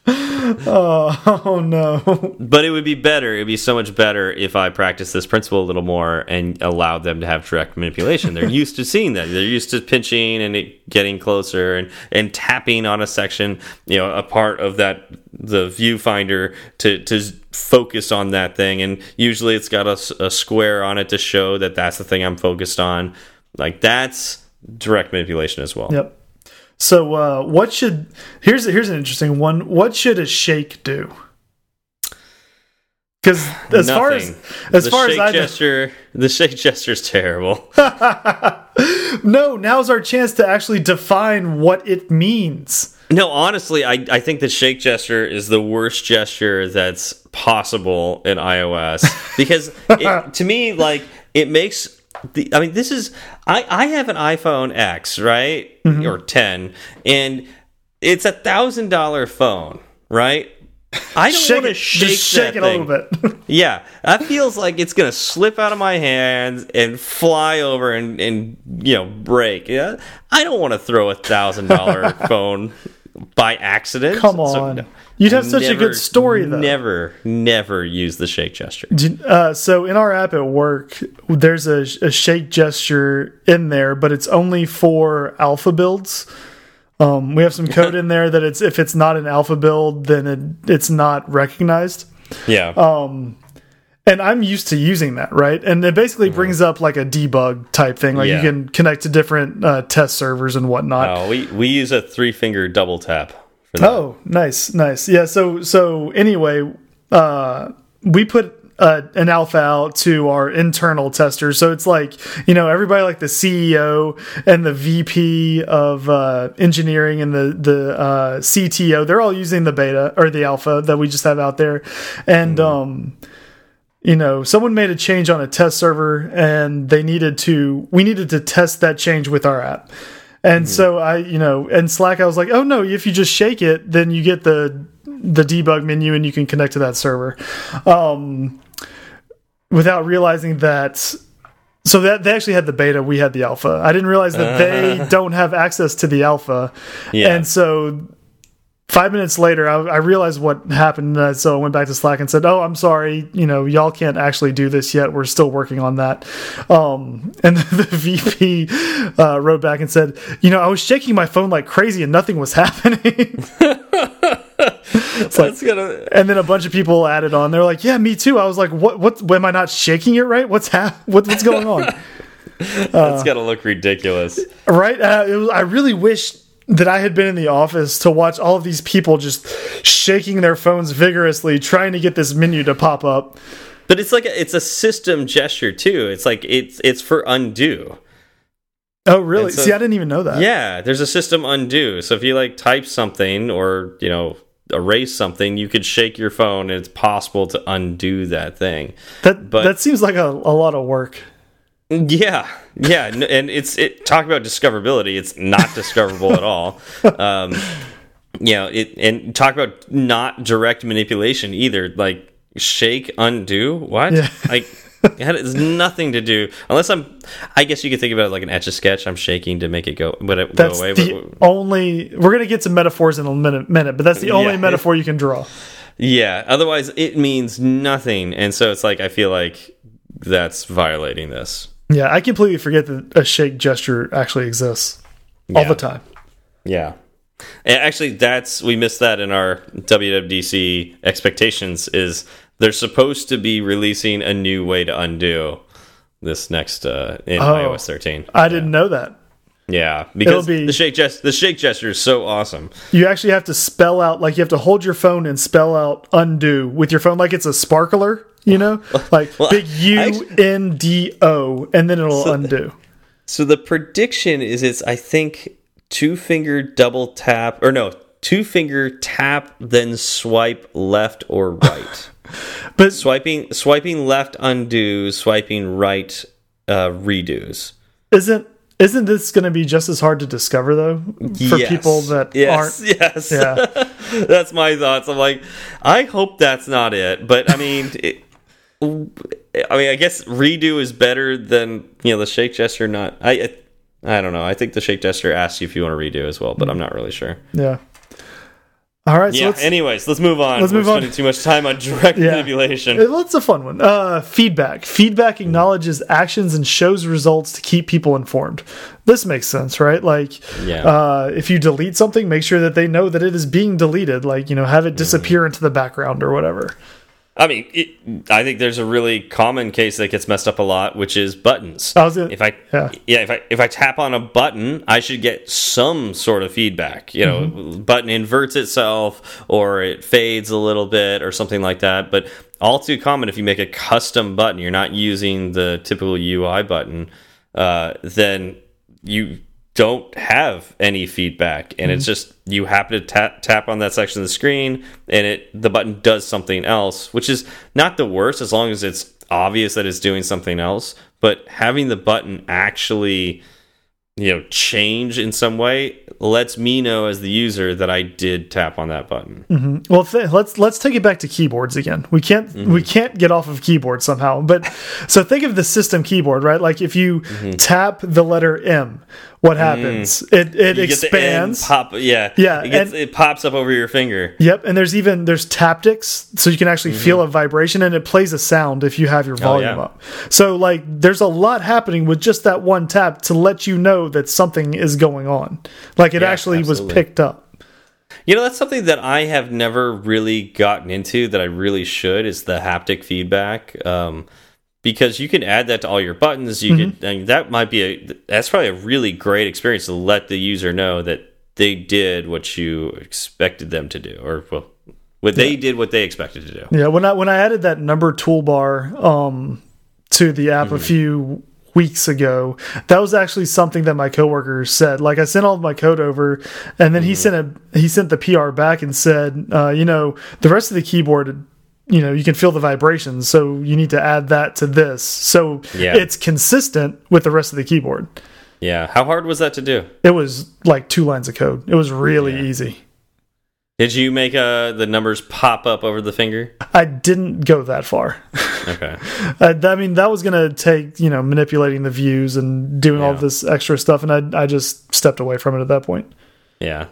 Oh no. But it would be better. It would be so much better if I practiced this principle a little more and allowed them to have direct manipulation. They're used to seeing that. They're used to pinching and it getting closer and, and tapping on a section, you know, a part of that the viewfinder to to focus on that thing. And usually it's got a square on it to show that that's the thing I'm focused on. Like that's direct manipulation as well. Yep. So uh, what should here's here's an interesting one. What should a shake do? Because as far as as the far as shake I know, gesture, the shake gesture is terrible. no, now's our chance to actually define what it means. No, honestly, I, I think the shake gesture is the worst gesture that's possible in iOS because it, to me, like it makes the. I mean, this is I I have an iPhone X, right, mm -hmm. or ten, and it's a thousand dollar phone, right? I don't want to shake, just shake it thing. a little bit. yeah, that feels like it's gonna slip out of my hands and fly over and and you know break. Yeah, I don't want to throw a thousand dollar phone by accident. Come on. So, You'd have such never, a good story, though. Never, never use the shake gesture. Uh, so in our app at work, there's a, a, shake gesture in there, but it's only for alpha builds. Um, we have some code in there that it's if it's not an alpha build, then it, it's not recognized. Yeah. Um, and I'm used to using that, right? And it basically mm -hmm. brings up like a debug type thing, like yeah. you can connect to different uh, test servers and whatnot. Oh, we we use a three finger double tap. Oh, nice, nice. Yeah. So so anyway, uh, we put uh, an alpha out to our internal testers. So it's like, you know, everybody like the CEO and the VP of uh, engineering and the, the uh, CTO, they're all using the beta or the alpha that we just have out there. And, mm. um, you know, someone made a change on a test server and they needed to, we needed to test that change with our app. And mm -hmm. so I, you know, and Slack, I was like, oh no, if you just shake it, then you get the the debug menu and you can connect to that server. Um, without realizing that so that they actually had the beta, we had the alpha. I didn't realize that uh, they don't have access to the alpha. Yeah. And so five minutes later, I, I realized what happened. Uh, so I went back to Slack and said, "Oh, I'm sorry. You know, y'all can't actually do this yet. We're still working on that." Um, and the VP uh, wrote back and said, "You know, I was shaking my phone like crazy and nothing was happening." like, gonna... And then a bunch of people added on. They're like, "Yeah, me too." I was like, "What? What? Am I not shaking it right? What's hap what, What's going on?" That's uh, got to look ridiculous, right? Uh, was, I really wish that I had been in the office to watch all of these people just shaking their phones vigorously, trying to get this menu to pop up. But it's like a, it's a system gesture too. It's like it's it's for undo. Oh, really? So, See, I didn't even know that. Yeah, there's a system undo. So if you like type something or you know erase something, you could shake your phone, and it's possible to undo that thing. That but, that seems like a, a lot of work. Yeah, yeah, and it's it. Talk about discoverability. It's not discoverable at all. Um, you know, it and talk about not direct manipulation either. Like shake, undo. What? Yeah. Like it has nothing to do unless I'm. I guess you could think about it like an etch a sketch. I'm shaking to make it go, but it that's go away. The but, only we're gonna get some metaphors in a minute, minute but that's the only yeah, metaphor you can draw. Yeah. Otherwise, it means nothing, and so it's like I feel like that's violating this. Yeah, I completely forget that a shake gesture actually exists all the time. Yeah. And actually, that's we missed that in our WWDC expectations. Is they're supposed to be releasing a new way to undo this next uh, in oh, iOS 13. I yeah. didn't know that. Yeah, because be, the shake gesture the shake gesture is so awesome. You actually have to spell out like you have to hold your phone and spell out undo with your phone like it's a sparkler you know, like well, big U N D O, and then it'll so, undo. So the prediction is it's I think two finger double tap or no two finger tap then swipe left or right. but swiping swiping left undo, swiping right uh, redos. Isn't isn't this going to be just as hard to discover though for yes. people that yes, aren't? Yes, yeah. that's my thoughts. I'm like, I hope that's not it, but I mean, it, I mean, I guess redo is better than you know the shake gesture. Not I. I don't know. I think the shake gesture asks you if you want to redo as well, but I'm not really sure. Yeah. All right. So yeah. Let's, anyways, let's move on. Let's We're move on. Spending too much time on direct yeah. manipulation. It's a fun one. Uh, feedback. Feedback acknowledges actions and shows results to keep people informed. This makes sense, right? Like, yeah. uh, if you delete something, make sure that they know that it is being deleted. Like, you know, have it disappear mm. into the background or whatever. I mean, it, I think there's a really common case that gets messed up a lot, which is buttons. I gonna, if I yeah. yeah. if I if I tap on a button, I should get some sort of feedback. You know, mm -hmm. button inverts itself, or it fades a little bit, or something like that. But all too common if you make a custom button, you're not using the typical UI button, uh, then you don't have any feedback and it's just you happen to tap, tap on that section of the screen and it the button does something else which is not the worst as long as it's obvious that it's doing something else but having the button actually you know change in some way lets me know as the user that I did tap on that button. Well, th let's let's take it back to keyboards again. We can't Mm-hmm. we can't get off of keyboard somehow. But so think of the system keyboard, right? Like if you Mm-hmm. tap the letter M, what happens? It it Mm. You get the end expands. pop yeah Yeah, it, gets, and- it pops up over your finger Yep, and there's even there's taptics, so you can actually feel a vibration, and it plays a sound if you have your volume Mm-hmm. Oh, yeah. up. So like, there's a lot happening with just that one tap to let you know that something is going on. Like it Yeah, actually was picked up. You know, that's something that I have never really gotten into that I really should is the haptic feedback. Um, because you can add that to all your buttons. You Mm-hmm. can, and that might be a, that's probably a really great experience to let the user know that they did what you expected them to do, or well, what they did what they expected to do. Yeah, when I when I added that number toolbar um, to the app a few weeks ago, that was actually something that my coworker said. Like I sent all of my code over, and then he sent a he sent the PR back and said, uh, you know, the rest of the keyboard. You know, you can feel the vibrations, so you need to add that to this, so Yeah. it's consistent with the rest of the keyboard. Yeah. How hard was that to do? It was like two lines of code. It was really easy. Did you make uh, the numbers pop up over the finger? I didn't go that far. Okay. Uh, I mean, that was going to take, you know, manipulating the views and doing all this extra stuff. And I, I just stepped away from it at that point. Yeah.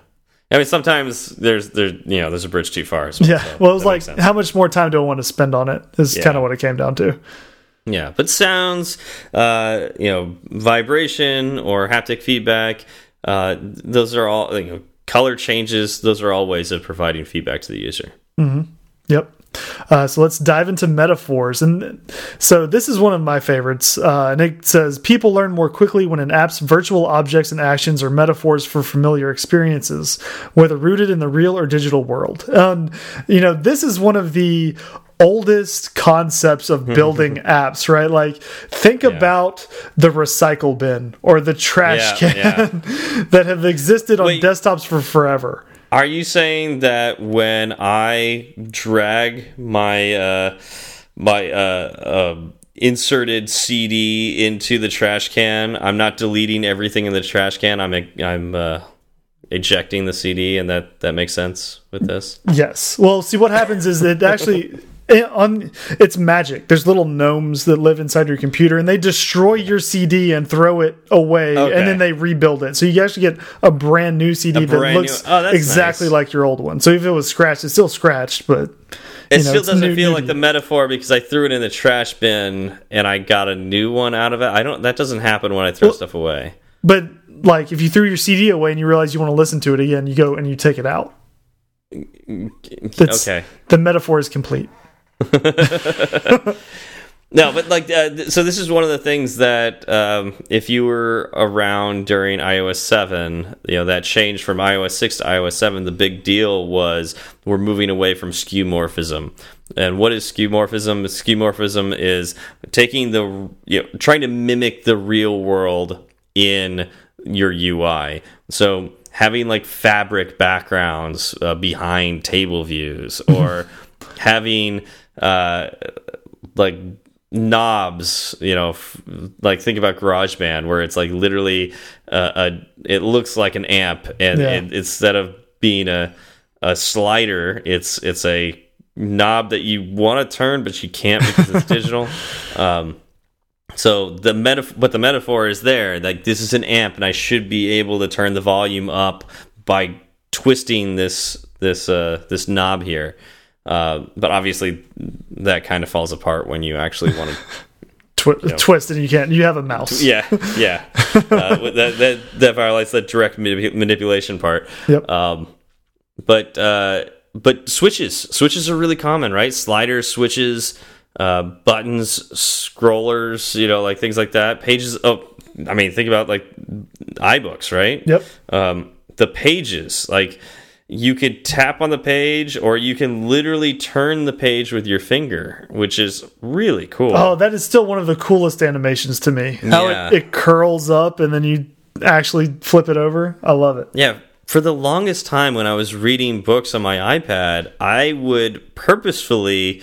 I mean, sometimes there's there you know there's a bridge too far. Well, Yeah. so well, it was like, how much more time do I want to spend on it is Yeah. kind of what it came down to. Yeah, but sounds, uh, you know, vibration or haptic feedback, uh, those are all, you know, color changes, those are all ways of providing feedback to the user. Mm -hmm. Yep. Uh, so let's dive into metaphors. And so this is one of my favorites. Uh, and it says people learn more quickly when an app's virtual objects and actions are metaphors for familiar experiences, whether rooted in the real or digital world. And, you know, this is one of the oldest concepts of building apps, right? Like, think about the recycle bin or the trash Yeah, can that have existed on Wait. desktops for forever. Are you saying that when I drag my, uh, my, uh, um inserted CD into the trash can, I'm not deleting everything in the trash can, I'm, I'm, uh, ejecting the CD and that, that makes sense with this? Yes. Well, see what happens is that actually Eh, on it's magic. There's little gnomes that live inside your computer and they destroy your CD and throw it away Okay. and then they rebuild it. So you actually get a brand new CD that looks oh, exactly nice. like your old one. So if it was scratched, it's still scratched, but It know, still doesn't new- feel new like the metaphor because I threw it in the trash bin and I got a new one out of it. I don't. That doesn't happen when I throw stuff away. But like if you threw your CD away and you realize you want to listen to it again, you go and you take it out. Mm, mm, mm, that's, Okay. The metaphor is complete. No, but like, uh, so this is one of the things that um, if you were around during iOS seven, you know that change from iOS six to iOS seven. The big deal was we're moving away from skeuomorphism. And what is skeuomorphism? Skeuomorphism is taking the you know trying to mimic the real world in your UI. So having like fabric backgrounds uh, behind table views or having uh, like knobs you know f like think about GarageBand where it's like literally uh, a it looks like an amp and Yeah. it, instead of being a a slider it's it's a knob that you want to turn but you can't because it's digital um so the metaphor but the metaphor is there like this is an amp and I should be able to turn the volume up by twisting this this uh this knob here uh, but obviously, that kind of falls apart when you actually want to. Twi Twist and you can't. You have a mouse. yeah, yeah. Uh, that that that violates the direct manipulation part. Yep. Um, but uh, but switches switches are really common, right? Sliders, switches, uh, buttons, scrollers, you know, like things like that. Pages. Oh, I mean, think about like iBooks, right? Yep. um, the pages like you could tap on the page or you can literally turn the page with your finger which is really cool Oh, that is still one of the coolest animations to me. How it, it curls up and then you actually flip it over. I love it. Yeah. For the longest time when I was reading books on my iPad, I would purposefully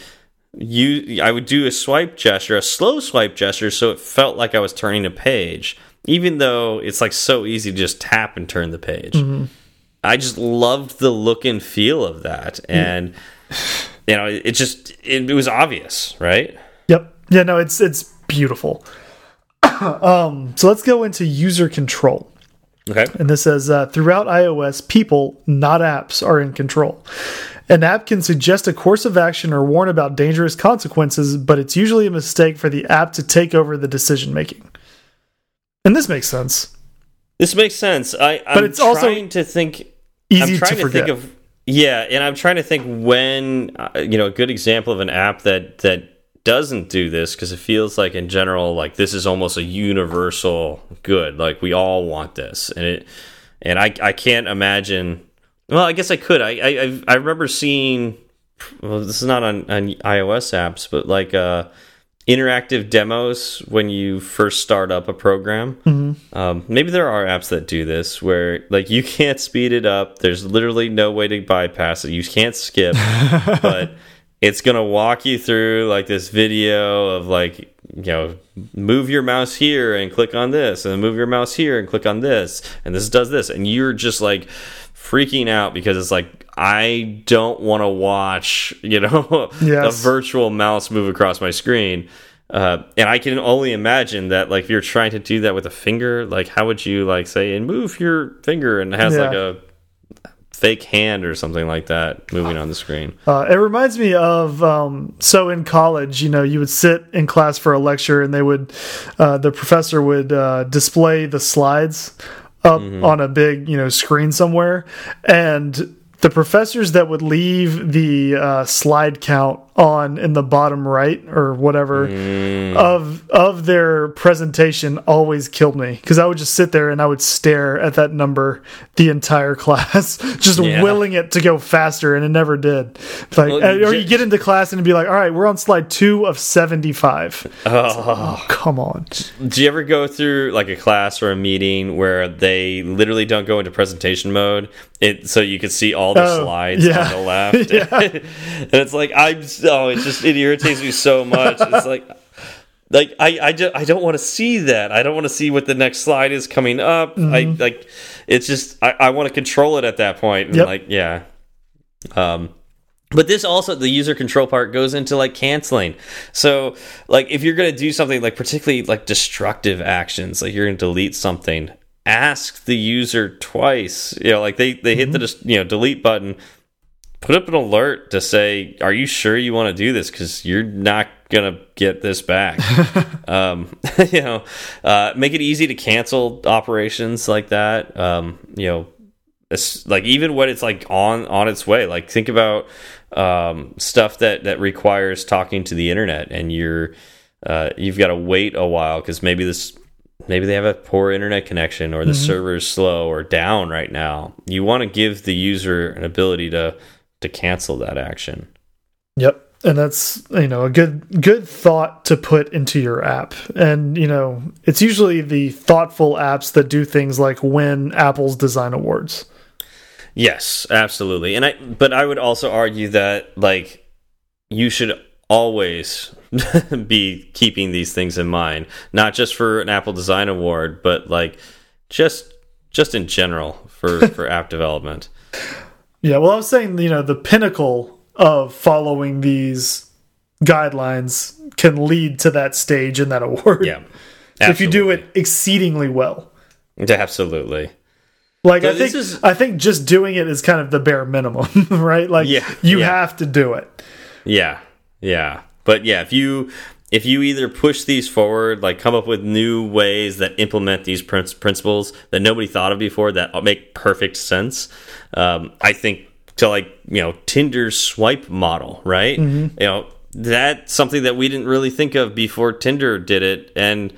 use I would do a swipe gesture, a slow swipe gesture so it felt like I was turning a page, even though it's like so easy to just tap and turn the page. Mm -hmm. I just loved the look and feel of that and you know, it just it, it was obvious, right? Yep. Yeah, no, it's it's beautiful. um, so let's go into user control. Okay. And this says uh, throughout iOS, people, not apps, are in control. An app can suggest a course of action or warn about dangerous consequences, but it's usually a mistake for the app to take over the decision making. And this makes sense. This makes sense. I, I'm but it's also to think. Easy I'm trying to, to think of yeah, and I'm trying to think when uh, you know a good example of an app that that doesn't do this because it feels like in general like this is almost a universal good like we all want this. And it and i i can't imagine well i guess i could. I i i remember seeing well this is not on, on ios apps but like uh interactive demos when you first start up a program. Mm -hmm. um, maybe there are apps that do this where like you can't speed it up. There's literally no way to bypass it. You can't skip but it's going to walk you through like this video of like you know move your mouse here and click on this and move your mouse here and click on this and this does this and you're just like freaking out because it's like I don't want to watch you know yes. a virtual mouse move across my screen uh, and I can only imagine that like if you're trying to do that with a finger like how would you like say and move your finger and has yeah. like a fake hand or something like that moving on the screen. Uh, it reminds me of um, so in college, you know, you would sit in class for a lecture and they would, uh, the professor would uh, display the slides up mm -hmm. on a big, you know, screen somewhere, and the professors that would leave the uh, slide count on in the bottom right or whatever mm. of of their presentation always killed me because I would just sit there and I would stare at that number the entire class, just yeah. willing it to go faster, and it never did. Like, well, or you get into class and be like, "All right, we're on slide two of 75. Oh. oh, come on! Do you ever go through like a class or a meeting where they literally don't go into presentation mode? It so you can see all the oh, slides yeah. on the left, and it's like I'm oh, it just it irritates me so much. It's like like I I just I don't want to see that. I don't want to see what the next slide is coming up. Mm -hmm. I mm-hmm. like it's just I, I want to control it at that point. And yep. like yeah. Um but this also the user control part goes into like canceling. So like if you're gonna do something like particularly like destructive actions, like you're gonna delete something, ask the user twice. You know, like they they hit mm -hmm. the mm-hmm. you know delete button put up an alert to say, "Are you sure you want to do this? Because you're not gonna get this back." um, you know, uh, make it easy to cancel operations like that. Um, you know, it's like even when it's like on on its way. Like think about um, stuff that that requires talking to the internet, and you're uh, you've got to wait a while because maybe this maybe they have a poor internet connection or the mm -hmm. server is slow or down right now. You want to give the user an ability to to cancel that action. Yep. And that's you know a good good thought to put into your app, and you know it's usually the thoughtful apps that do things like win Apple's Design Awards. Yes, absolutely. And I but I would also argue that like you should always be keeping these things in mind, not just for an Apple Design Award, but like just just in general for for app development. Yeah, well, I was saying, you know, the pinnacle of following these guidelines can lead to that stage and that award. Yeah. Absolutely. If you do it exceedingly well. Absolutely. Like so I think is... I think just doing it is kind of the bare minimum, right? Like yeah, you yeah. have to do it. Yeah. Yeah. But yeah, if you if you either push these forward, like come up with new ways that implement these principles that nobody thought of before that make perfect sense, um, I think to like you know Tinder's swipe model, right? Mm -hmm. You know that's something that we didn't really think of before Tinder did it, and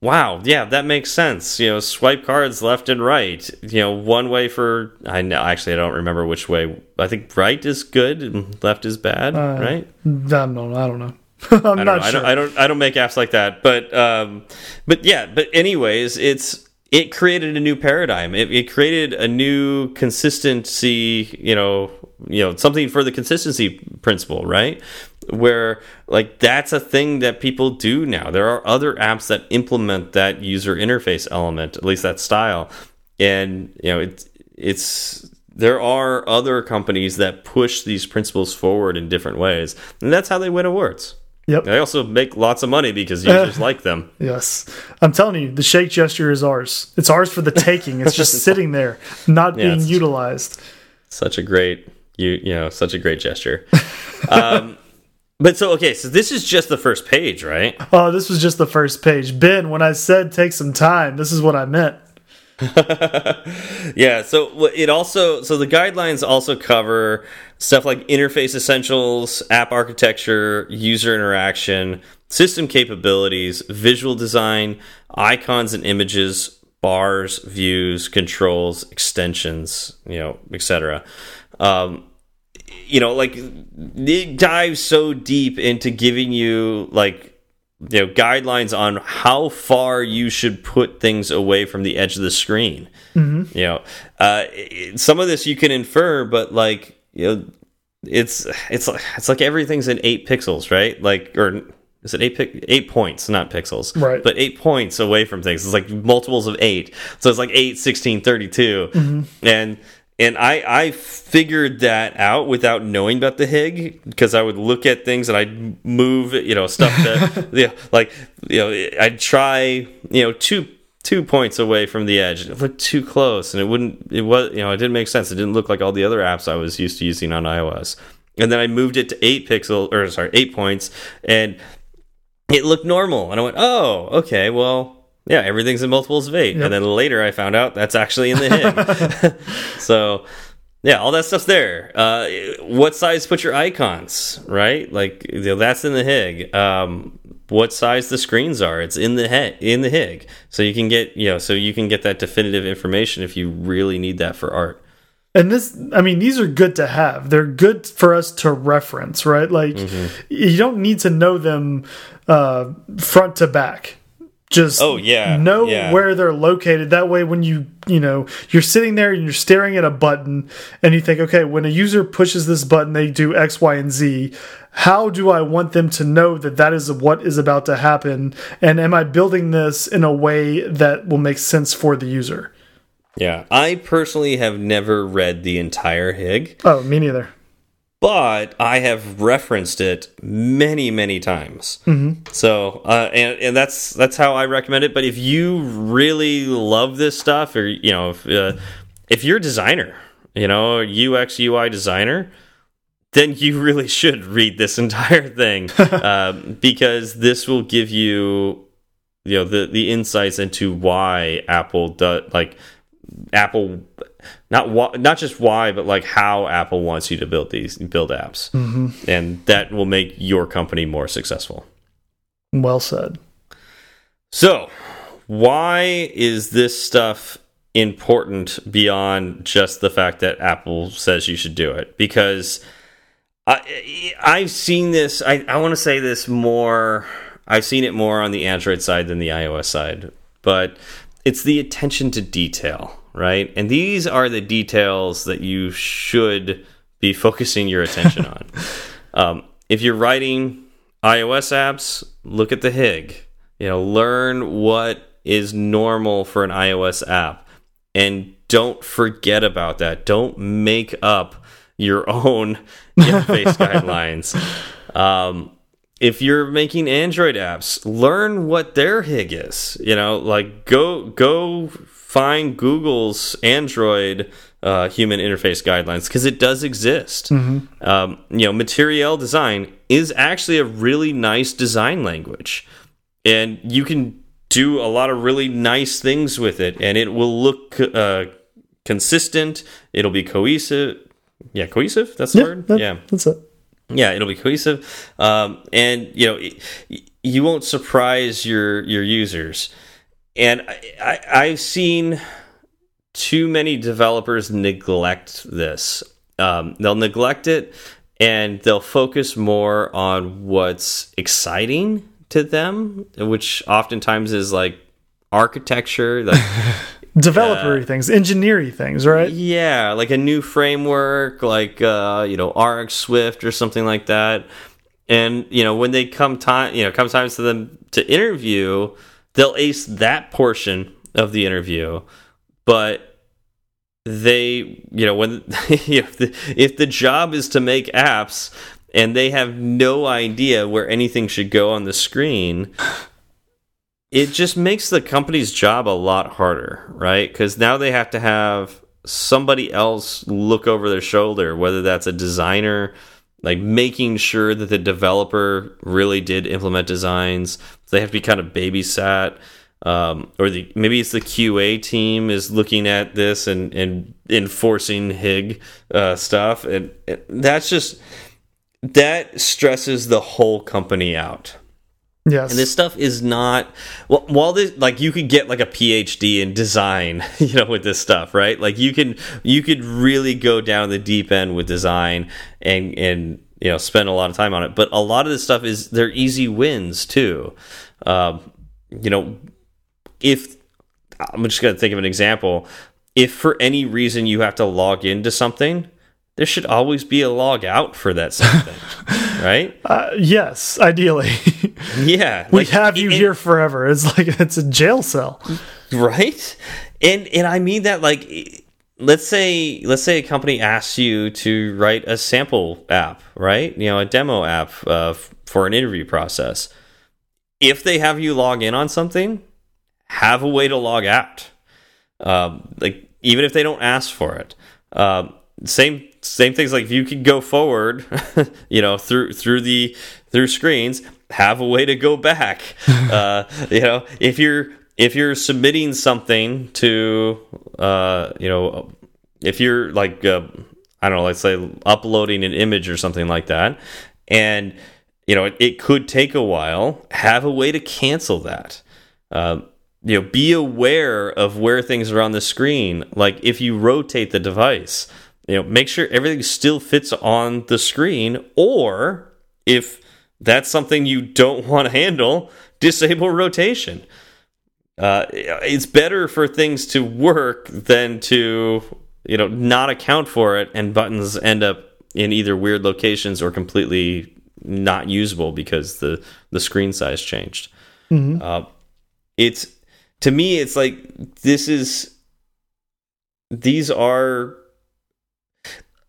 wow, yeah, that makes sense. You know, swipe cards left and right. You know, one way for I know actually I don't remember which way. I think right is good and left is bad, uh, right? I don't know. I don't know. I'm I not sure. I don't, I don't. I don't make apps like that. But um, but yeah. But anyways, it's it created a new paradigm. It, it created a new consistency, you know, you know, something for the consistency principle, right? Where like that's a thing that people do now. There are other apps that implement that user interface element, at least that style. And you know, it's it's there are other companies that push these principles forward in different ways. And that's how they win awards. Yep. They also make lots of money because users like them. Yes. I'm telling you, the shake gesture is ours. It's ours for the taking. It's just sitting there, not Yeah, being utilized. Such a great you you know, such a great gesture. um but so okay, so this is just the first page, right? Oh, this was just the first page. Ben, when I said take some time, this is what I meant. yeah so it also so the guidelines also cover stuff like interface essentials app architecture user interaction system capabilities visual design icons and images bars views controls extensions you know etc um, you know like it dives so deep into giving you like you know guidelines on how far you should put things away from the edge of the screen. You know uh some of this you can infer but like you know it's it's like it's like everything's in eight pixels right? Like or is it eight eight points not pixels Right. but eight points away from things. It's like multiples of eight. So it's like 8 16 32 and and I I figured that out without knowing about the HIG because I would look at things and I'd move you know stuff that yeah like you know I'd try you know two two points away from the edge. It looked too close and it wouldn't it was you know it didn't make sense. It didn't look like all the other apps I was used to using on iOS. And then I moved it to eight pixel or sorry eight points and it looked normal. And I went oh okay well yeah everything's in multiples of eight Yep. and then later I found out that's actually in the HIG so yeah all that stuff's there uh what size put your icons right like you know, that's in the HIG um what size the screens are it's in the head in the HIG so you can get you know so you can get that definitive information if you really need that for art And this, I mean, these are good to have. They're good for us to reference, right? Like, Mm-hmm. you don't need to know them uh, front to back. Just Oh, yeah, know yeah. where they're located. That way, when you you know you're sitting there and you're staring at a button, and you think, okay, when a user pushes this button, they do X, Y, and Z. How do I want them to know that that is what is about to happen? And am I building this in a way that will make sense for the user? yeah i personally have never read the entire HIG Oh, me neither. But I have referenced it many, many times. So, uh, and and that's that's how I recommend it. But if you really love this stuff, or you know, if uh, if you're a designer, you know, UX UI designer, then you really should read this entire thing um, because this will give you, you know, the the insights into why Apple does like Apple not why, not just why, but like how Apple wants you to build these build apps, mm-hmm. and that will make your company more successful. Well said. So, why is this stuff important beyond just the fact that Apple says you should do it? Because I, I've seen this. I, I want to say this more. I've seen it more on the Android side than the iOS side, but it's the attention to detail, right? And these are the details that you should be focusing your attention on. Um, if you're writing iOS apps, look at the HIG. You know, learn what is normal for an iOS app, and don't forget about that. Don't make up your own interface guidelines. Um, if you're making Android apps, learn what their HIG is. You know, like go go find Google's Android uh, human interface guidelines because it does exist. Um, you know, Material Design is actually a really nice design language, and you can do a lot of really nice things with it, and it will look uh, consistent. It'll be cohesive. Yeah, cohesive. That's the Yeah, word. that- yeah that's it. yeah it'll be cohesive um, and you know y- you won't surprise your your users and I, I, i've seen too many developers neglect this um, they'll neglect it and they'll focus more on what's exciting to them which oftentimes is like architecture, like developer things, engineering things, right? yeah, like a new framework, like uh, you know RxSwift or something like that. And you know when they come time, you know, come times to them to interview, they'll ace that portion of the interview, but they, you know, when if the, if the job is to make apps and they have no idea where anything should go on the screen, it just makes the company's job a lot harder, right? Because now they have to have somebody else look over their shoulder, whether that's a designer, like making sure that the developer really did implement designs. They have to be kind of babysat. Um, or the maybe it's the QA team is looking at this and and enforcing HIG uh, stuff, and, and that's just that stresses the whole company out. Yes. And this stuff is not well, while this like you could get like a PhD in design, you know, with this stuff, right? Like you can you could really go down the deep end with design and and you know spend a lot of time on it. But a lot of this stuff is they're easy wins too. Um, you know, if I'm just going to think of an example, if for any reason you have to log into something, there should always be a log out for that something, right? Uh, yes, ideally. Yeah, we like, have you here forever. It's like it's a jail cell, right? And and I mean that like let's say let's say a company asks you to write a sample app, right? You know, a demo app uh, for an interview process. If they have you log in on something, have a way to log out. Um, like even if they don't ask for it. Um, same same things like if you can go forward, you know, through through the through screens, have a way to go back. uh, you know, if you're if you're submitting something to uh, you know, if you're like uh, I don't know, let's say uploading an image or something like that, and you know, it, it could take a while. Have a way to cancel that. Uh, you know, be aware of where things are on the screen. Like if you rotate the device, you know, make sure everything still fits on the screen. Or if that's something you don't want to handle, disable rotation. Uh, it's better for things to work than to you know not account for it and buttons end up in either weird locations or completely not usable because the the screen size changed. Mm -hmm. uh, it's to me, it's like this is these are.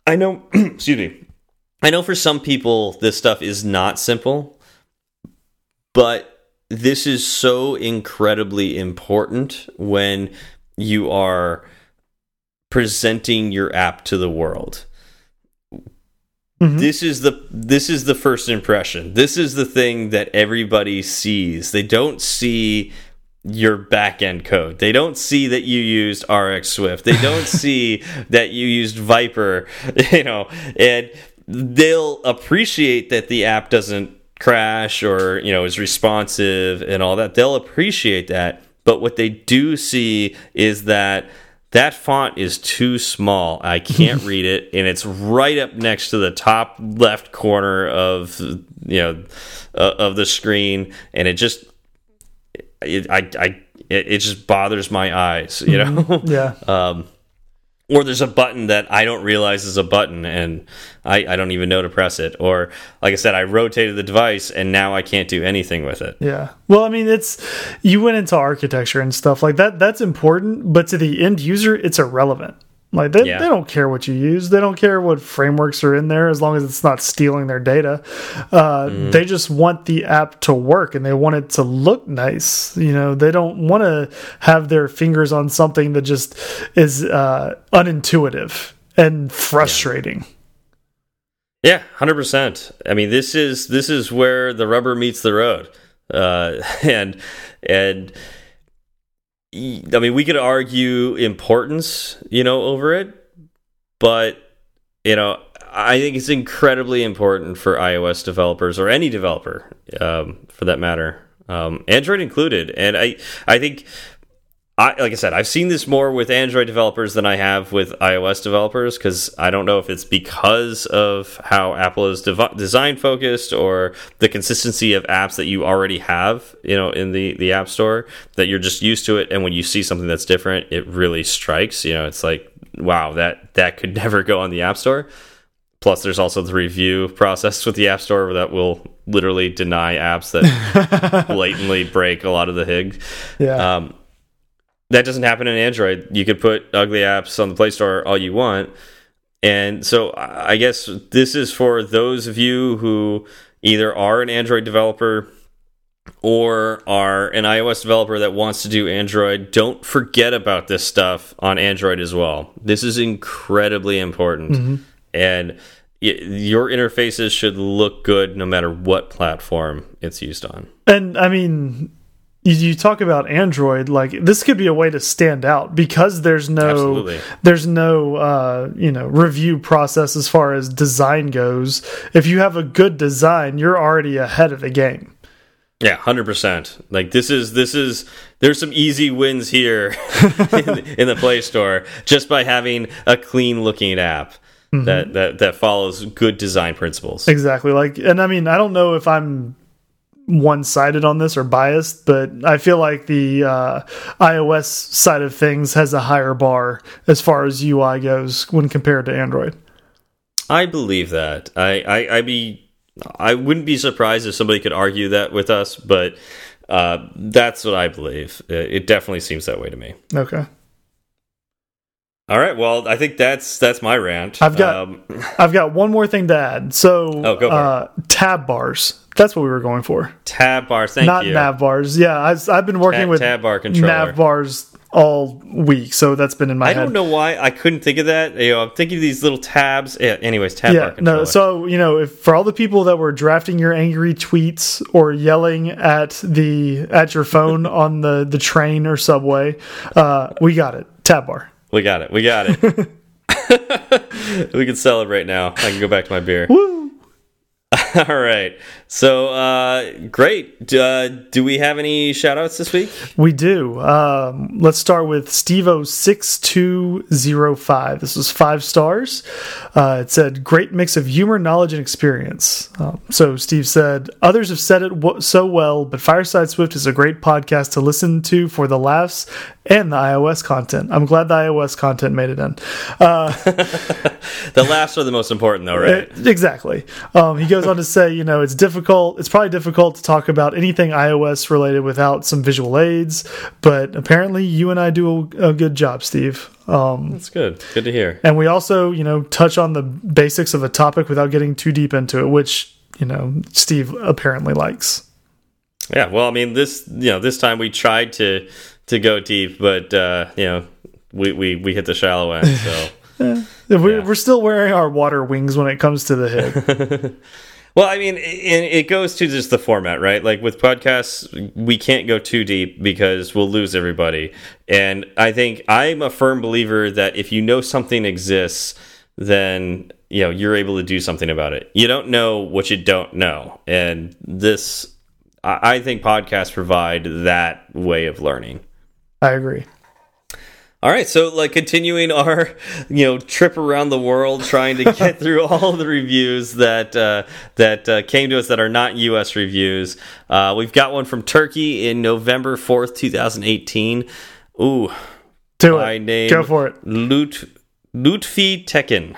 I know. excuse me. I know for some people this stuff is not simple, but this is so incredibly important when you are presenting your app to the world. Mm -hmm. This is the this is the first impression. This is the thing that everybody sees. They don't see your backend code. They don't see that you used RxSwift. They don't see that you used Viper, you know, and they'll appreciate that the app doesn't crash or, you know, is responsive and all that. They'll appreciate that. But what they do see is that that font is too small. I can't read it, and it's right up next to the top left corner of you know uh, of the screen, and it just it, I, I, it, just bothers my eyes, you know? Mm-hmm. yeah. um, or there's a button that I don't realize is a button and I, I don't even know to press it. Or, like I said, I rotated the device and now I can't do anything with it. Yeah. Well, I mean, it's you went into architecture and stuff like that. That's important, but to the end user, it's irrelevant. Like they, yeah. they don't care what you use. They don't care what frameworks are in there as long as it's not stealing their data. Uh, mm. They just want the app to work and they want it to look nice. You know, they don't want to have their fingers on something that just is uh, unintuitive and frustrating. Yeah, hundred percent. I mean, this is this is where the rubber meets the road, uh, and and I mean, we could argue importance, you know, over it, but you know, I think it's incredibly important for iOS developers or any developer, um, for that matter, um, Android included. And I, I think I, like I said, I've seen this more with Android developers than I have with iOS developers because I don't know if it's because of how Apple is design focused or the consistency of apps that you already have, you know, in the the App Store that you're just used to it, and when you see something that's different, it really strikes. You know, it's like, wow, that that could never go on the App Store. Plus, there's also the review process with the App Store that will literally deny apps that blatantly break a lot of the HIG. Yeah. Um, that doesn't happen in Android. You could put ugly apps on the Play Store all you want. And so I guess this is for those of you who either are an Android developer or are an iOS developer that wants to do Android. Don't forget about this stuff on Android as well. This is incredibly important. Mm -hmm and your interfaces should look good no matter what platform it's used on. And I mean, you talk about Android, like this could be a way to stand out because there's no Absolutely. there's no uh, you know review process as far as design goes. If you have a good design, you're already ahead of the game. Yeah, hundred percent. Like this is this is there's some easy wins here in, in the Play Store just by having a clean looking app. Mm -hmm. that that that follows good design principles. Exactly. Like, and I mean, I don't know if I'm one sided on this or biased, but I feel like the uh, iOS side of things has a higher bar as far as UI goes when compared to Android. I believe that. I I I be I wouldn't be surprised if somebody could argue that with us, but uh, that's what I believe. It definitely seems that way to me. Okay. All right. Well, I think that's that's my rant. I've got um, I've got one more thing to add. So, oh, go uh, tab bars. That's what we were going for. Tab bars. Thank you. Not you. nav bars. Yeah, I've, I've been working tab, with tab bar controller. nav bars all week, so that's been in my I head. don't know why I couldn't think of that. You know, I'm thinking of these little tabs. Yeah, anyways, tab yeah, bar controller. No, so you know, if for all the people that were drafting your angry tweets or yelling at the at your phone on the the train or subway, uh, we got it. Tab bar. We got it. We got it. we can celebrate now. I can go back to my beer. Woo! All right. So, uh, great. Uh, do we have any shout outs this week? We do. Um, let's start with Stevo6205. This was five stars. Uh, it said, Great mix of humor, knowledge, and experience. Um, so, Steve said, Others have said it so well, but Fireside Swift is a great podcast to listen to for the laughs and the iOS content. I'm glad the iOS content made it in. Uh, the laughs are the most important, though, right? It, exactly. Um, he goes on to say, you know, it's difficult. It's probably difficult to talk about anything iOS related without some visual aids, but apparently you and I do a, a good job, Steve. Um, That's good. Good to hear. And we also, you know, touch on the basics of a topic without getting too deep into it, which you know Steve apparently likes. Yeah, well, I mean, this you know this time we tried to to go deep, but uh, you know, we we we hit the shallow end. So yeah. we're, yeah. we're still wearing our water wings when it comes to the HIG. well, I mean, it, goes to just the format, right? Like with podcasts, we can't go too deep because we'll lose everybody. And I think I'm a firm believer that if you know something exists, then you know you're able to do something about it. You don't know what you don't know, and this, I think, podcasts provide that way of learning. I agree. All right, so like continuing our you know trip around the world, trying to get through all the reviews that uh, that uh, came to us that are not U.S. reviews. Uh, we've got one from Turkey in November fourth, two thousand eighteen. Ooh, do it. Name Go for it. Lut Lutfi Tekken.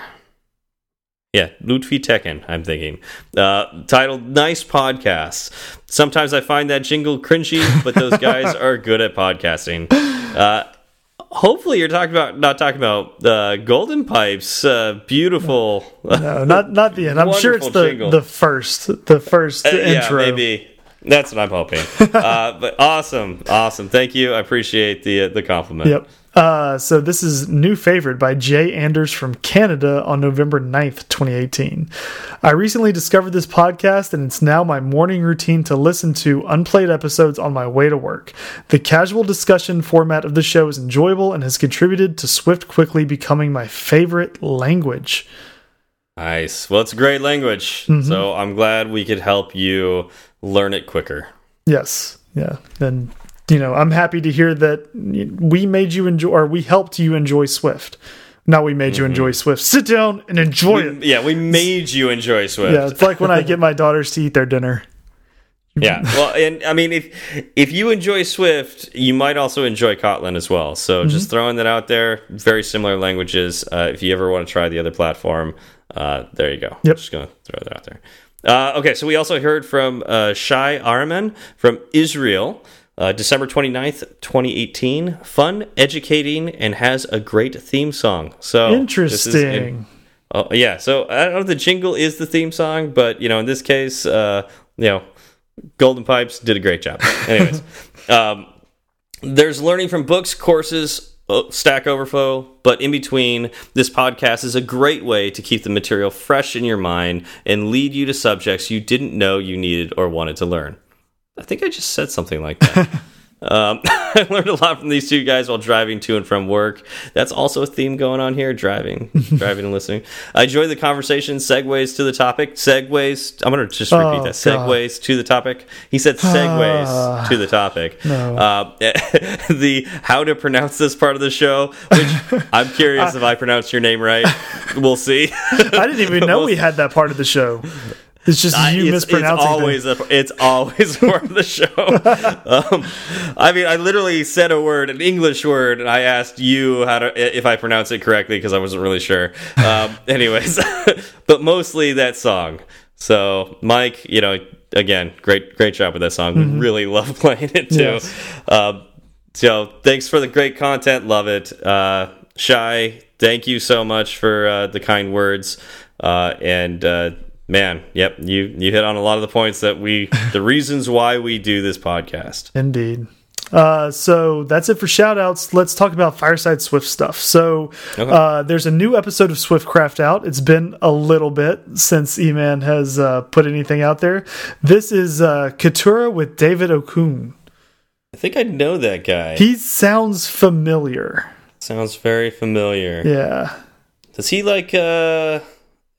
Yeah, Lutfi Tekken, I'm thinking. Uh, titled Nice Podcasts. Sometimes I find that jingle cringy, but those guys are good at podcasting. Uh, hopefully you're talking about not talking about the uh, golden pipes uh, beautiful. No not not the end. I'm sure it's the jingle. the first the first uh, intro. yeah maybe. That's what i'm hoping. Uh, but awesome awesome. Thank you. I appreciate the uh, the compliment. Yep uh, so this is new favorite by Jay Anders from Canada on November 9th, 2018. I recently discovered this podcast and it's now my morning routine to listen to unplayed episodes on my way to work. The casual discussion format of the show is enjoyable and has contributed to Swift quickly becoming my favorite language. Nice. Well, it's a great language. Mm -hmm. So I'm glad we could help you learn it quicker. Yes. Yeah. And you know, I'm happy to hear that we made you enjoy, or we helped you enjoy Swift. Now we made you enjoy Swift. Sit down and enjoy it. Yeah, we made you enjoy Swift. Yeah, it's like when I get my daughters to eat their dinner. Yeah, well, and I mean, if if you enjoy Swift, you might also enjoy Kotlin as well. So just throwing that out there, very similar languages. Uh, if you ever want to try the other platform, uh, there you go. Yep. Just gonna throw that out there. Uh, okay, so we also heard from uh, Shai Araman from Israel, uh, December 29th, 2018. Fun, educating, and has a great theme song. So this is in- Interesting. Oh yeah, so I don't know if the jingle is the theme song, but you know, in this case, uh, you know, Golden Pipes did a great job. Anyways, um, there's learning from books, courses, uh, Stack Overflow, but in between, this podcast is a great way to keep the material fresh in your mind and lead you to subjects you didn't know you needed or wanted to learn. I think I just said something like that. Um, I learned a lot from these two guys while driving to and from work. That's also a theme going on here: driving, driving, and listening. I enjoy the conversation. Segues to the topic. Segues. I'm going to just repeat Oh, that. God. Segues to the topic. He said segues to the topic. No. Uh, the how to pronounce this part of the show, which I'm curious if I pronounced your name right. We'll see. I didn't even know we had that part of the show. It's just I- you it's, it's always a, it's always part of the show. um, I mean, I literally said a word, an English word, and I asked you how to if I pronounce it correctly because I wasn't really sure. Um, anyways, but mostly that song. So, Mike, you know, again, great great job with that song. We really love playing it too. Yes. Um, so, thanks for the great content. Love it. Uh, Shy, thank you so much for uh, the kind words. Uh, and uh, man, yep, you you hit on a lot of the points that we, the reasons why we do this podcast. Indeed. Uh, so that's it for shout outs. Let's talk about Fireside Swift stuff. So uh, there's a new episode of Swiftcraft out. It's been a little bit since Eman has uh, put anything out there. This is uh, Kitura with David Okun. I think I know that guy. He sounds familiar. Sounds very familiar. Yeah. Does he like uh,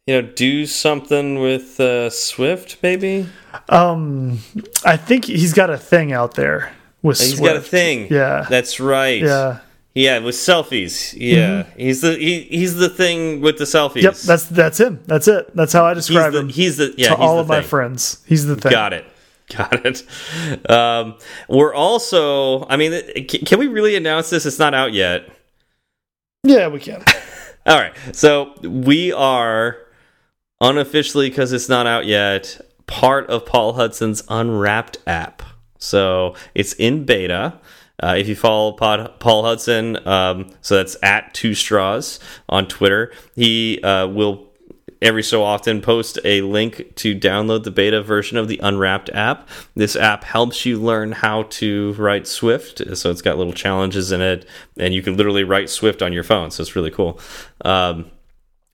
you know, do something with uh, Swift? Maybe Um, I think he's got a thing out there with he's Swift. He's got a thing. Yeah. that's right. Yeah. Yeah, with selfies. Yeah, he's the he, he's the thing with the selfies. Yep, that's that's him. That's it. That's how I he's describe the him he's the yeah to he's all of my friends. He's the thing. Got it. Got it. Um, we're also. I mean, can, can we really announce this? It's not out yet. Yeah, we can. All right. So we are unofficially, because it's not out yet, part of Paul Hudson's Unwrapped app. So it's in beta. Uh, if you follow Pod, Paul Hudson, um, so that's at Two Straws on Twitter, he uh, will every so often post a link to download the beta version of the Unwrapped app. This app helps you learn how to write Swift. So it's got little challenges in it, and you can literally write Swift on your phone. So it's really cool. Um,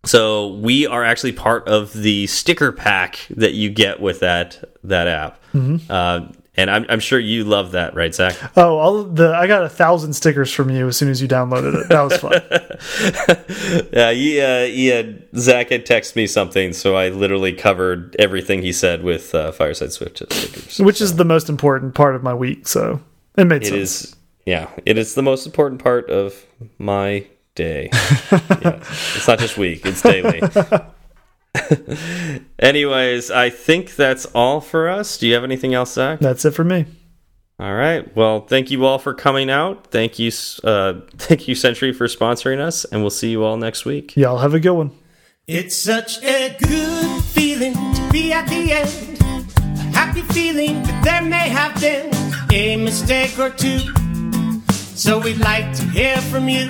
so we are actually part of the sticker pack that you get with that that app. Uh, and I'm, I'm sure you love that, right, Zach? Oh, all the I got a thousand stickers from you as soon as you downloaded it. That was fun. yeah, he, uh, he had, Zach had texted me something, so I literally covered everything he said with uh, Fireside Swift stickers. Which is the most important part of my week, so it made It sense. is, yeah, it is the most important part of my day. yeah. It's not just week; it's daily. Anyways, I think that's all for us. Do you have anything else, Zach? That's it for me. All right. Well, thank you all for coming out. Thank you, uh, thank you, Sentry, for sponsoring us, and we'll see you all next week. Y'all have a good one. It's such a good feeling to be at the end. A happy feeling that there may have been a mistake or two. So we'd like to hear from you.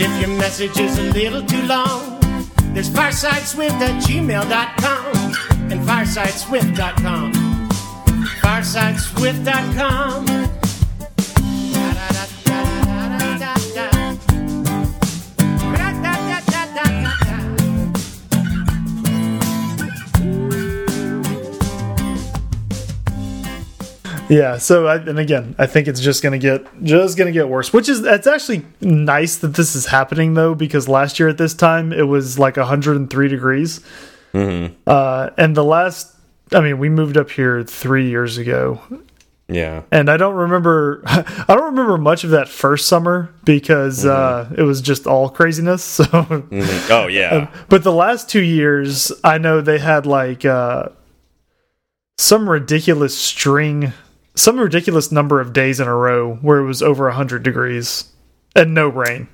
If your message is a little too long, there's firesideswift at gmail.com and firesideswift.com. Firesideswift.com. Yeah. So, I, and again, I think it's just gonna get just gonna get worse. Which is it's actually nice that this is happening though, because last year at this time it was like 103 degrees. Uh, and the last, I mean, we moved up here three years ago, Yeah. and I don't remember I don't remember much of that first summer because uh, it was just all craziness. So, Mhm. Oh yeah. but the last two years, I know they had like uh, some ridiculous string, some ridiculous number of days in a row where it was over hundred degrees and no rain.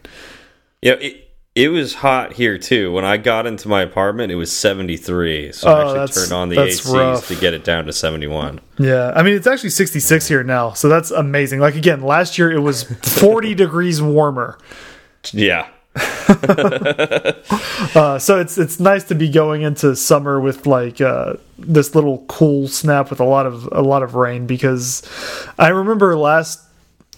Yeah, it, it was hot here too. When I got into my apartment, it was 73. So Oh, I actually turned on the ACs rough. to get it down to 71. Yeah, I mean it's actually sixty six here now, so that's amazing. Like again, last year it was forty degrees warmer. Yeah. Uh, so it's it's nice to be going into summer with like uh, this little cool snap with a lot of a lot of rain because I remember last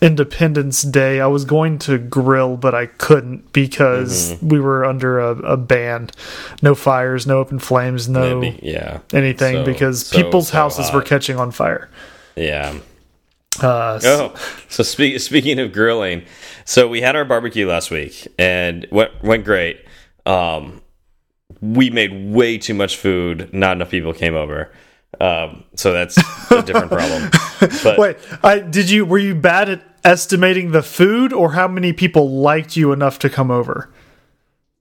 Independence Day I was going to grill but I couldn't because we were under a, a ban, no fires, no open flames, no Maybe, yeah. anything So- because so- people's so houses were catching on fire. Yeah. Uh, Oh, so speak, speaking of grilling, so we had our barbecue last week and went went great. Um, we made way too much food. Not enough people came over. Um, so that's a different problem. But Wait, I did you were you bad at estimating the food or how many people liked you enough to come over?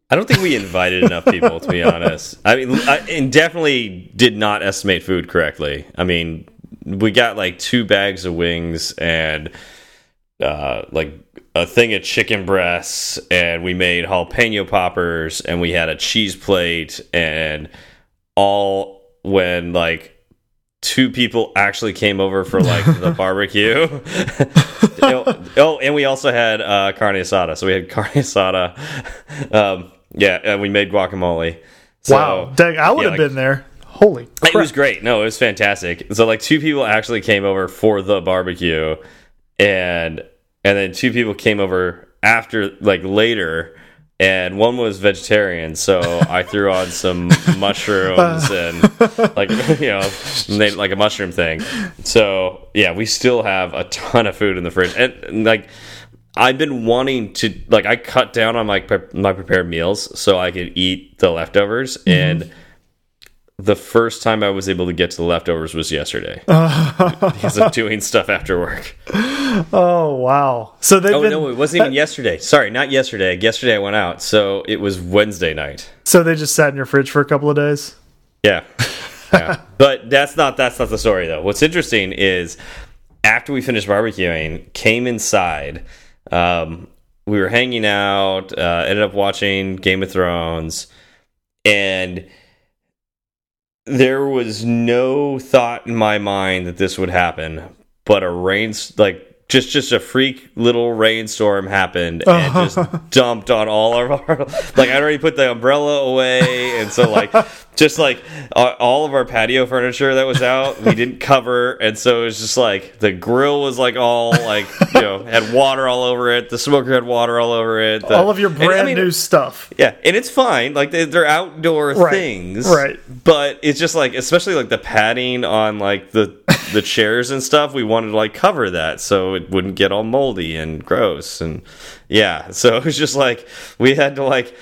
I don't think we invited enough people, to be honest. I mean, I, and definitely did not estimate food correctly. I mean, we got like two bags of wings and uh, like a thing of chicken breasts, and we made jalapeno poppers, and we had a cheese plate, and all when like two people actually came over for like the barbecue. oh, and we also had uh, carne asada. So we had carne asada. Um, yeah, and we made guacamole. So, wow, dang, I would yeah, have like- been there. Holy crap. It was great. No, it was fantastic. So like two people actually came over for the barbecue, and and then two people came over after like later. And one was vegetarian, so I threw on some mushrooms and like you know made like a mushroom thing. So yeah, we still have a ton of food in the fridge, and, and, like I've been wanting to like I cut down on my pre my prepared meals so I could eat the leftovers mm-hmm. and the first time I was able to get to the leftovers was yesterday because of doing stuff after work. Oh wow! So they've Oh been no, it wasn't even yesterday. Sorry, not yesterday. Yesterday I went out, so it was Wednesday night. so they just sat in your fridge for a couple of days. Yeah, yeah. but that's not that's not the story though. What's interesting is after we finished barbecuing, came inside. Um, we were hanging out. Uh, ended up watching Game of Thrones, and there was no thought in my mind that this would happen. But a rain, like just just a freak little rainstorm happened and just dumped on all of our like I already put the umbrella away. And so like just like uh, all of our patio furniture that was out we didn't cover. And so it was just like the grill was like all like you know had water all over it. The smoker had water all over it. The- All of your and, I brand mean, new stuff. yeah, and it's fine. Like they, they're outdoor Right, things, right. But it's just like, especially like the padding on like the the chairs and stuff. We wanted to like cover that so it wouldn't get all moldy and gross. And yeah, so it was just like we had to like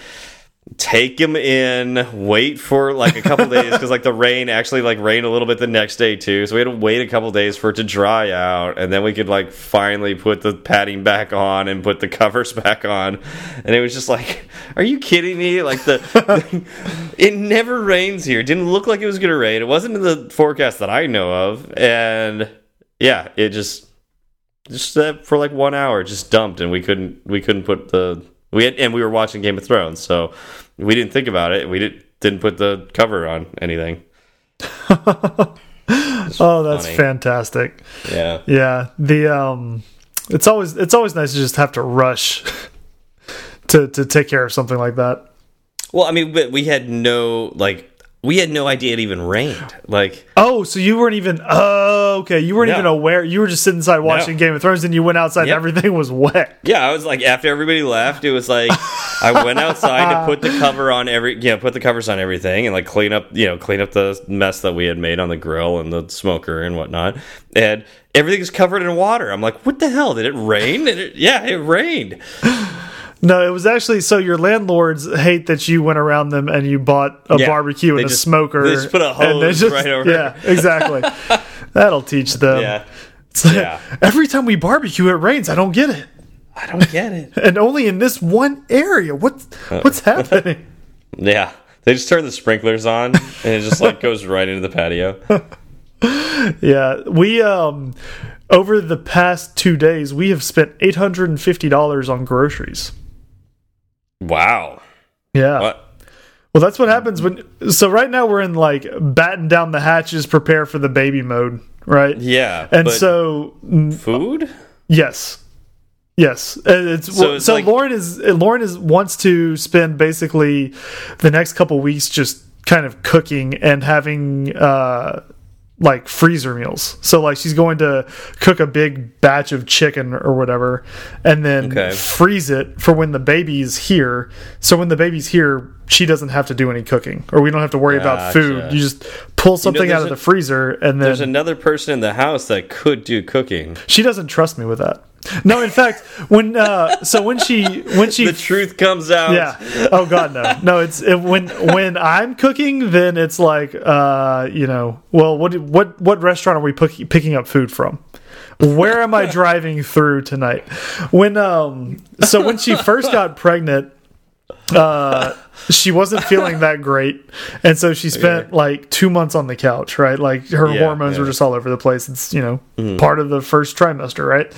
take them in, wait for like a couple days because like the rain actually like rained a little bit the next day too. So we had to wait a couple days for it to dry out, and then we could like finally put the padding back on and put the covers back on. And it was just like, are you kidding me? Like the it never rains here. It didn't look like it was gonna rain. It wasn't in the forecast that I know of, and yeah, it just just for like one hour just dumped, and we couldn't we couldn't put the we had and we were watching Game of Thrones, so we didn't think about it. We didn't didn't put the cover on anything. Oh, that's funny. fantastic. Yeah, Yeah, the um, it's always it's always nice to just have to rush to to take care of something like that. well, I mean, we had no like we had no idea it even rained. Like, Oh, so you weren't even oh okay, you weren't No. even aware. You were just sitting inside watching Game of Thrones, and you went outside, Yep. and everything was wet. yeah, I was like, after everybody left, it was like I went outside to put the cover on every, you know, put the covers on everything and like clean up, you know, clean up the mess that we had made on the grill and the smoker and whatnot, and everything's covered in water. I'm like, what the hell? Did it rain? It, yeah, it rained. No, it was actually so your landlords hate that you went around them and you bought a Yeah, barbecue and a just- smoker. they just put a hose right over Yeah, exactly. That'll teach them. Yeah, like, Yeah. Every time we barbecue, it rains. I don't get it, I don't get it. and only in this one area. What's what's happening? Yeah, they just turn the sprinklers on and it just like goes right into the patio. Yeah, we um over the past two days we have spent eight hundred and fifty dollars on groceries. Wow. Yeah. What? Well, that's what happens when. So right now we're in like batten down the hatches, prepare for the baby mode, right? Yeah. And so food. yes, yes, And it's So so, it's so like- Lauren is Lauren is wants to spend basically the next couple weeks just kind of cooking and having uh like freezer meals. So like she's going to cook a big batch of chicken or whatever and then Okay. freeze it for when the baby's here. So when the baby's here, she doesn't have to do any cooking or we don't have to worry about food. You just pull something there's out of a- the freezer and There's another person in the house that could do cooking. she doesn't trust me with that. No, in fact, when uh so when she when she The truth comes out. yeah. Oh god no. No it's it, when when i'm cooking then it's like uh you know well what what what restaurant are we picking up food from? Where am i driving through tonight? When um so when she first got pregnant uh she wasn't feeling that great and so she spent like two months on the couch right like her Yeah, hormones were just all over the place it's you know part of the first trimester right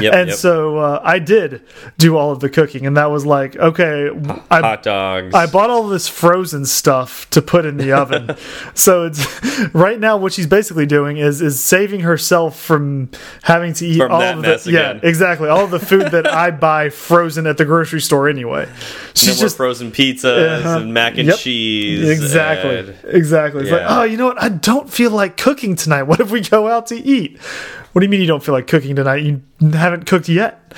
Yep, and yep. so uh, i did do all of the cooking and that was like okay i Hot dogs. I bought all this frozen stuff to put in the oven. so it's right now what she's basically doing is is saving herself from having to eat From all of the yeah, again. exactly. All of the food that I buy frozen at the grocery store anyway. no She's more just frozen pizzas Uh-huh. and mac and Yep. cheese. Exactly. and- Exactly. It's like, oh, you know what? I don't feel like cooking tonight. What if we go out to eat? What do you mean you don't feel like cooking tonight? You haven't cooked yet.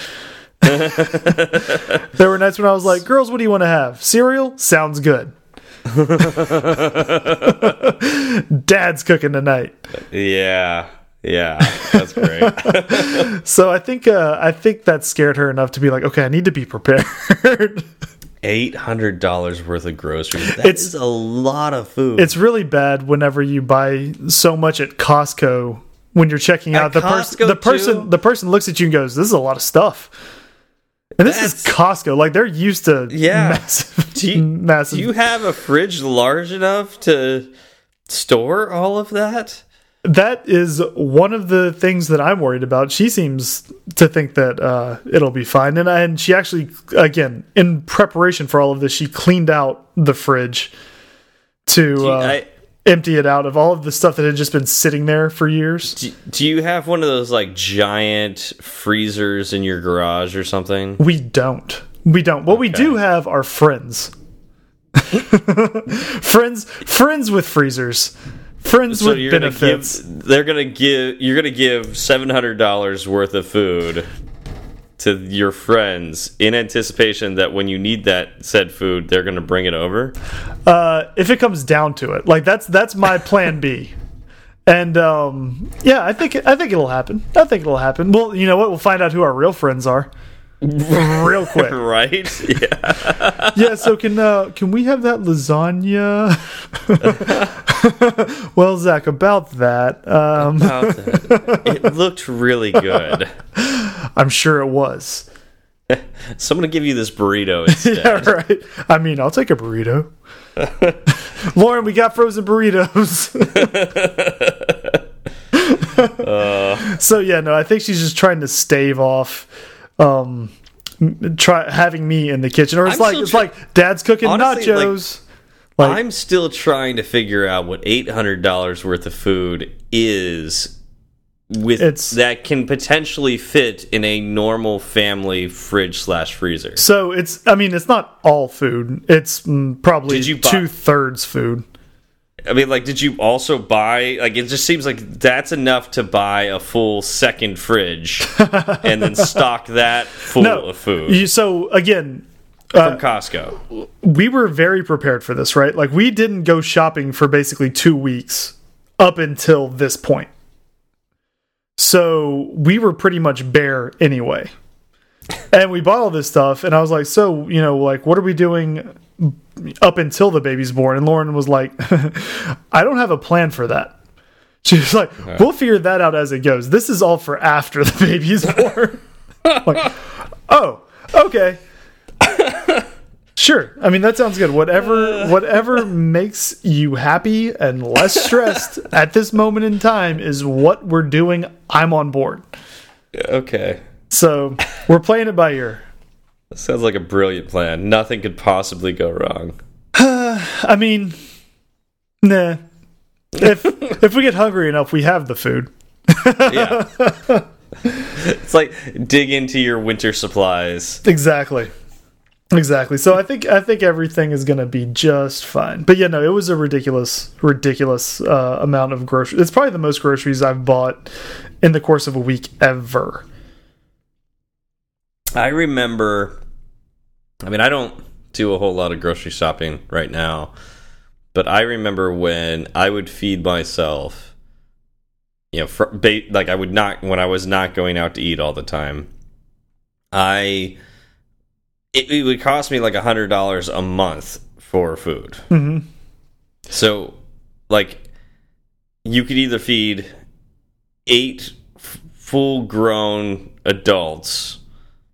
there were nights when I was like, girls, what do you want to have? Cereal? Sounds good. Dad's cooking tonight. yeah. Yeah. That's great. So I think uh, I think that scared her enough to be like, okay, I need to be prepared. Eight hundred dollars worth of groceries. That's It's- a lot of food. it's really bad whenever you buy so much at Costco when you're checking out the person the person too? the person looks at you and goes this is a lot of stuff and this is Costco like they're used to Yeah. massive do you, massive do you have a fridge large enough to store all of that? That is one of the things that I'm worried about she seems to think that uh, it'll be fine and and she actually again in preparation for all of this she cleaned out the fridge to uh, I, empty it out of all of the stuff that had just been sitting there for years do, do you have one of those like giant freezers in your garage or something? We don't. We don't. What we do have are friends. friends friends with freezers. Friends So with you're benefits. gonna give they're gonna give you're gonna give seven hundred dollars worth of food to your friends in anticipation that when you need that said food they're gonna bring it over. uh, if it comes down to it. Like that's that's my plan B. And um, yeah, I think I think it'll happen. I think it'll happen. Well, you know what? We'll find out who our real friends are. Real quick. Right? Yeah. Yeah, so can uh can we have that lasagna? well, Zach, about that. Um About that. It looked really good. I'm sure it was. So I'm gonna give you this burrito instead. Yeah, right. I mean, I'll take a burrito. Lauren, we got frozen burritos. so yeah, no, I think she's just trying to stave off um try having me in the kitchen or it's I'm like it's like dad's cooking Honestly, like- nachos. Like, I'm still trying to figure out what eight hundred dollars worth of food is with It's- that can potentially fit in a normal family fridge slash freezer. so it's I mean it's not all food. It's mm, probably Did you buy- two thirds food. I mean, like, did you also buy? Like, it just seems like that's enough to buy a full second fridge and then stock that full No, of food you, so again, uh, from Costco. we were very prepared for this, right? Like we didn't go shopping for basically two weeks up until this point. So we were pretty much bare anyway. And we bought all this stuff, and I was like, so, you know, like, what are we doing up until the baby's born? And Lauren was like, I don't have a plan for that. She was like, we'll figure that out as it goes. This is all for after the baby's born. like, oh, okay. Sure. I mean that sounds good. Whatever uh. whatever makes you happy and less stressed at this moment in time is what we're doing. I'm on board. Okay, So, we're playing it by ear. Sounds like a brilliant plan. Nothing could possibly go wrong. I mean, nah. If if we get hungry enough, we have the food. Yeah, it's like dig into your winter supplies. Exactly. Exactly. So I think I think everything is going to be just fine. But yeah, no, it was a ridiculous ridiculous uh, amount of groceries. It's probably the most groceries I've bought in the course of a week ever. I remember. I mean, I don't do a whole lot of grocery shopping right now, but I remember when I would feed myself. You know, ba like I would not when I was not going out to eat all the time. I it, it would cost me like a hundred dollars a month for food. hmm So, like, you could either feed eight f- full-grown adults,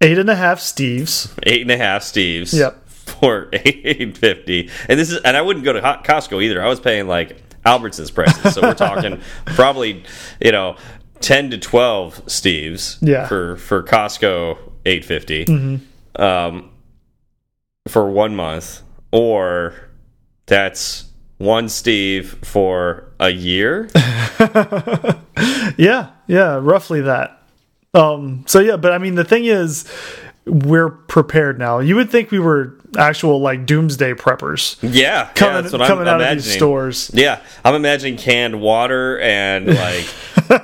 Eight and a half Steves. eight and a half Steves, Yep. for eight fifty, and this is, and I wouldn't go to Costco either. I was paying like Albertsons prices, so we're talking probably, you know, ten to twelve Steves, Yeah. for for Costco eight um, for one month, or that's one Steve for a year. Yeah, yeah, roughly that. Um, so yeah, but I mean, the thing is, we're prepared now. You would think we were actual like doomsday preppers Yeah, yeah, coming that's what coming I'm out imagining. of these stores. Yeah, I'm imagining canned water and like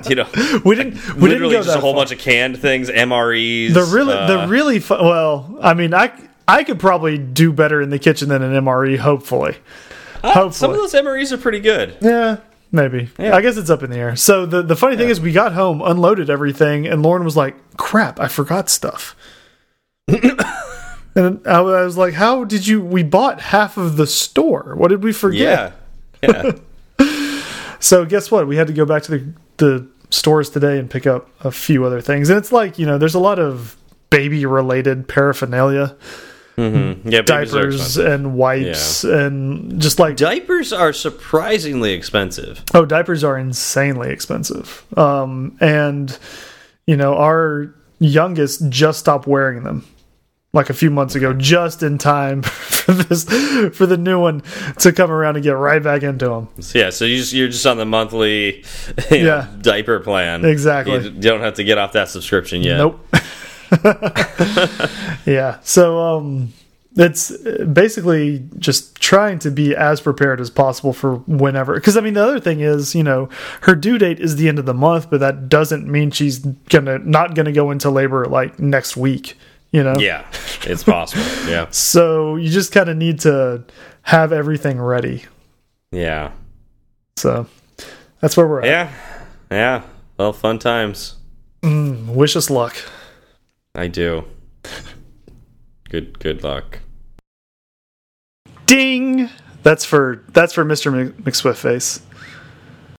you know, We didn't. We didn't literally go just a whole far. bunch of canned things, MREs. The really, uh, the really well. I mean, I I could probably do better in the kitchen than an MRE. Hopefully, uh, hopefully. some of those MREs are pretty good. yeah, maybe. I guess it's up in the air. So the the funny thing is, we got home, unloaded everything, and Lauren was like, "Crap, I forgot stuff." and I was I was like, "How did you? We bought half of the store. What did we forget?" Yeah, yeah. So guess what? We had to go back to the the stores today and pick up a few other things. And it's like you know, there's a lot of baby related paraphernalia, Mm-hmm. yeah diapers and wipes, and just like Diapers are surprisingly expensive. oh, diapers are insanely expensive. Um, and you know, our youngest just stopped wearing them. Like a few months ago, just in time for this for the new one to come around and get right back into them. Yeah, so you just, you're just on the monthly you know, Yeah. diaper plan. Exactly. You don't have to get off that subscription yet. Nope. yeah. So um it's basically just trying to be as prepared as possible for whenever because I mean the other thing is, you know, her due date is the end of the month, but that doesn't mean she's gonna not gonna go into labor like next week, you know? Yeah, it's possible. yeah, So you just kinda need to have everything ready. yeah, So that's where we're at. yeah, yeah. Well, fun times. Wish us luck. I do. Good, good luck. Ding. That's for that's for Mr. Mc- McSwift face.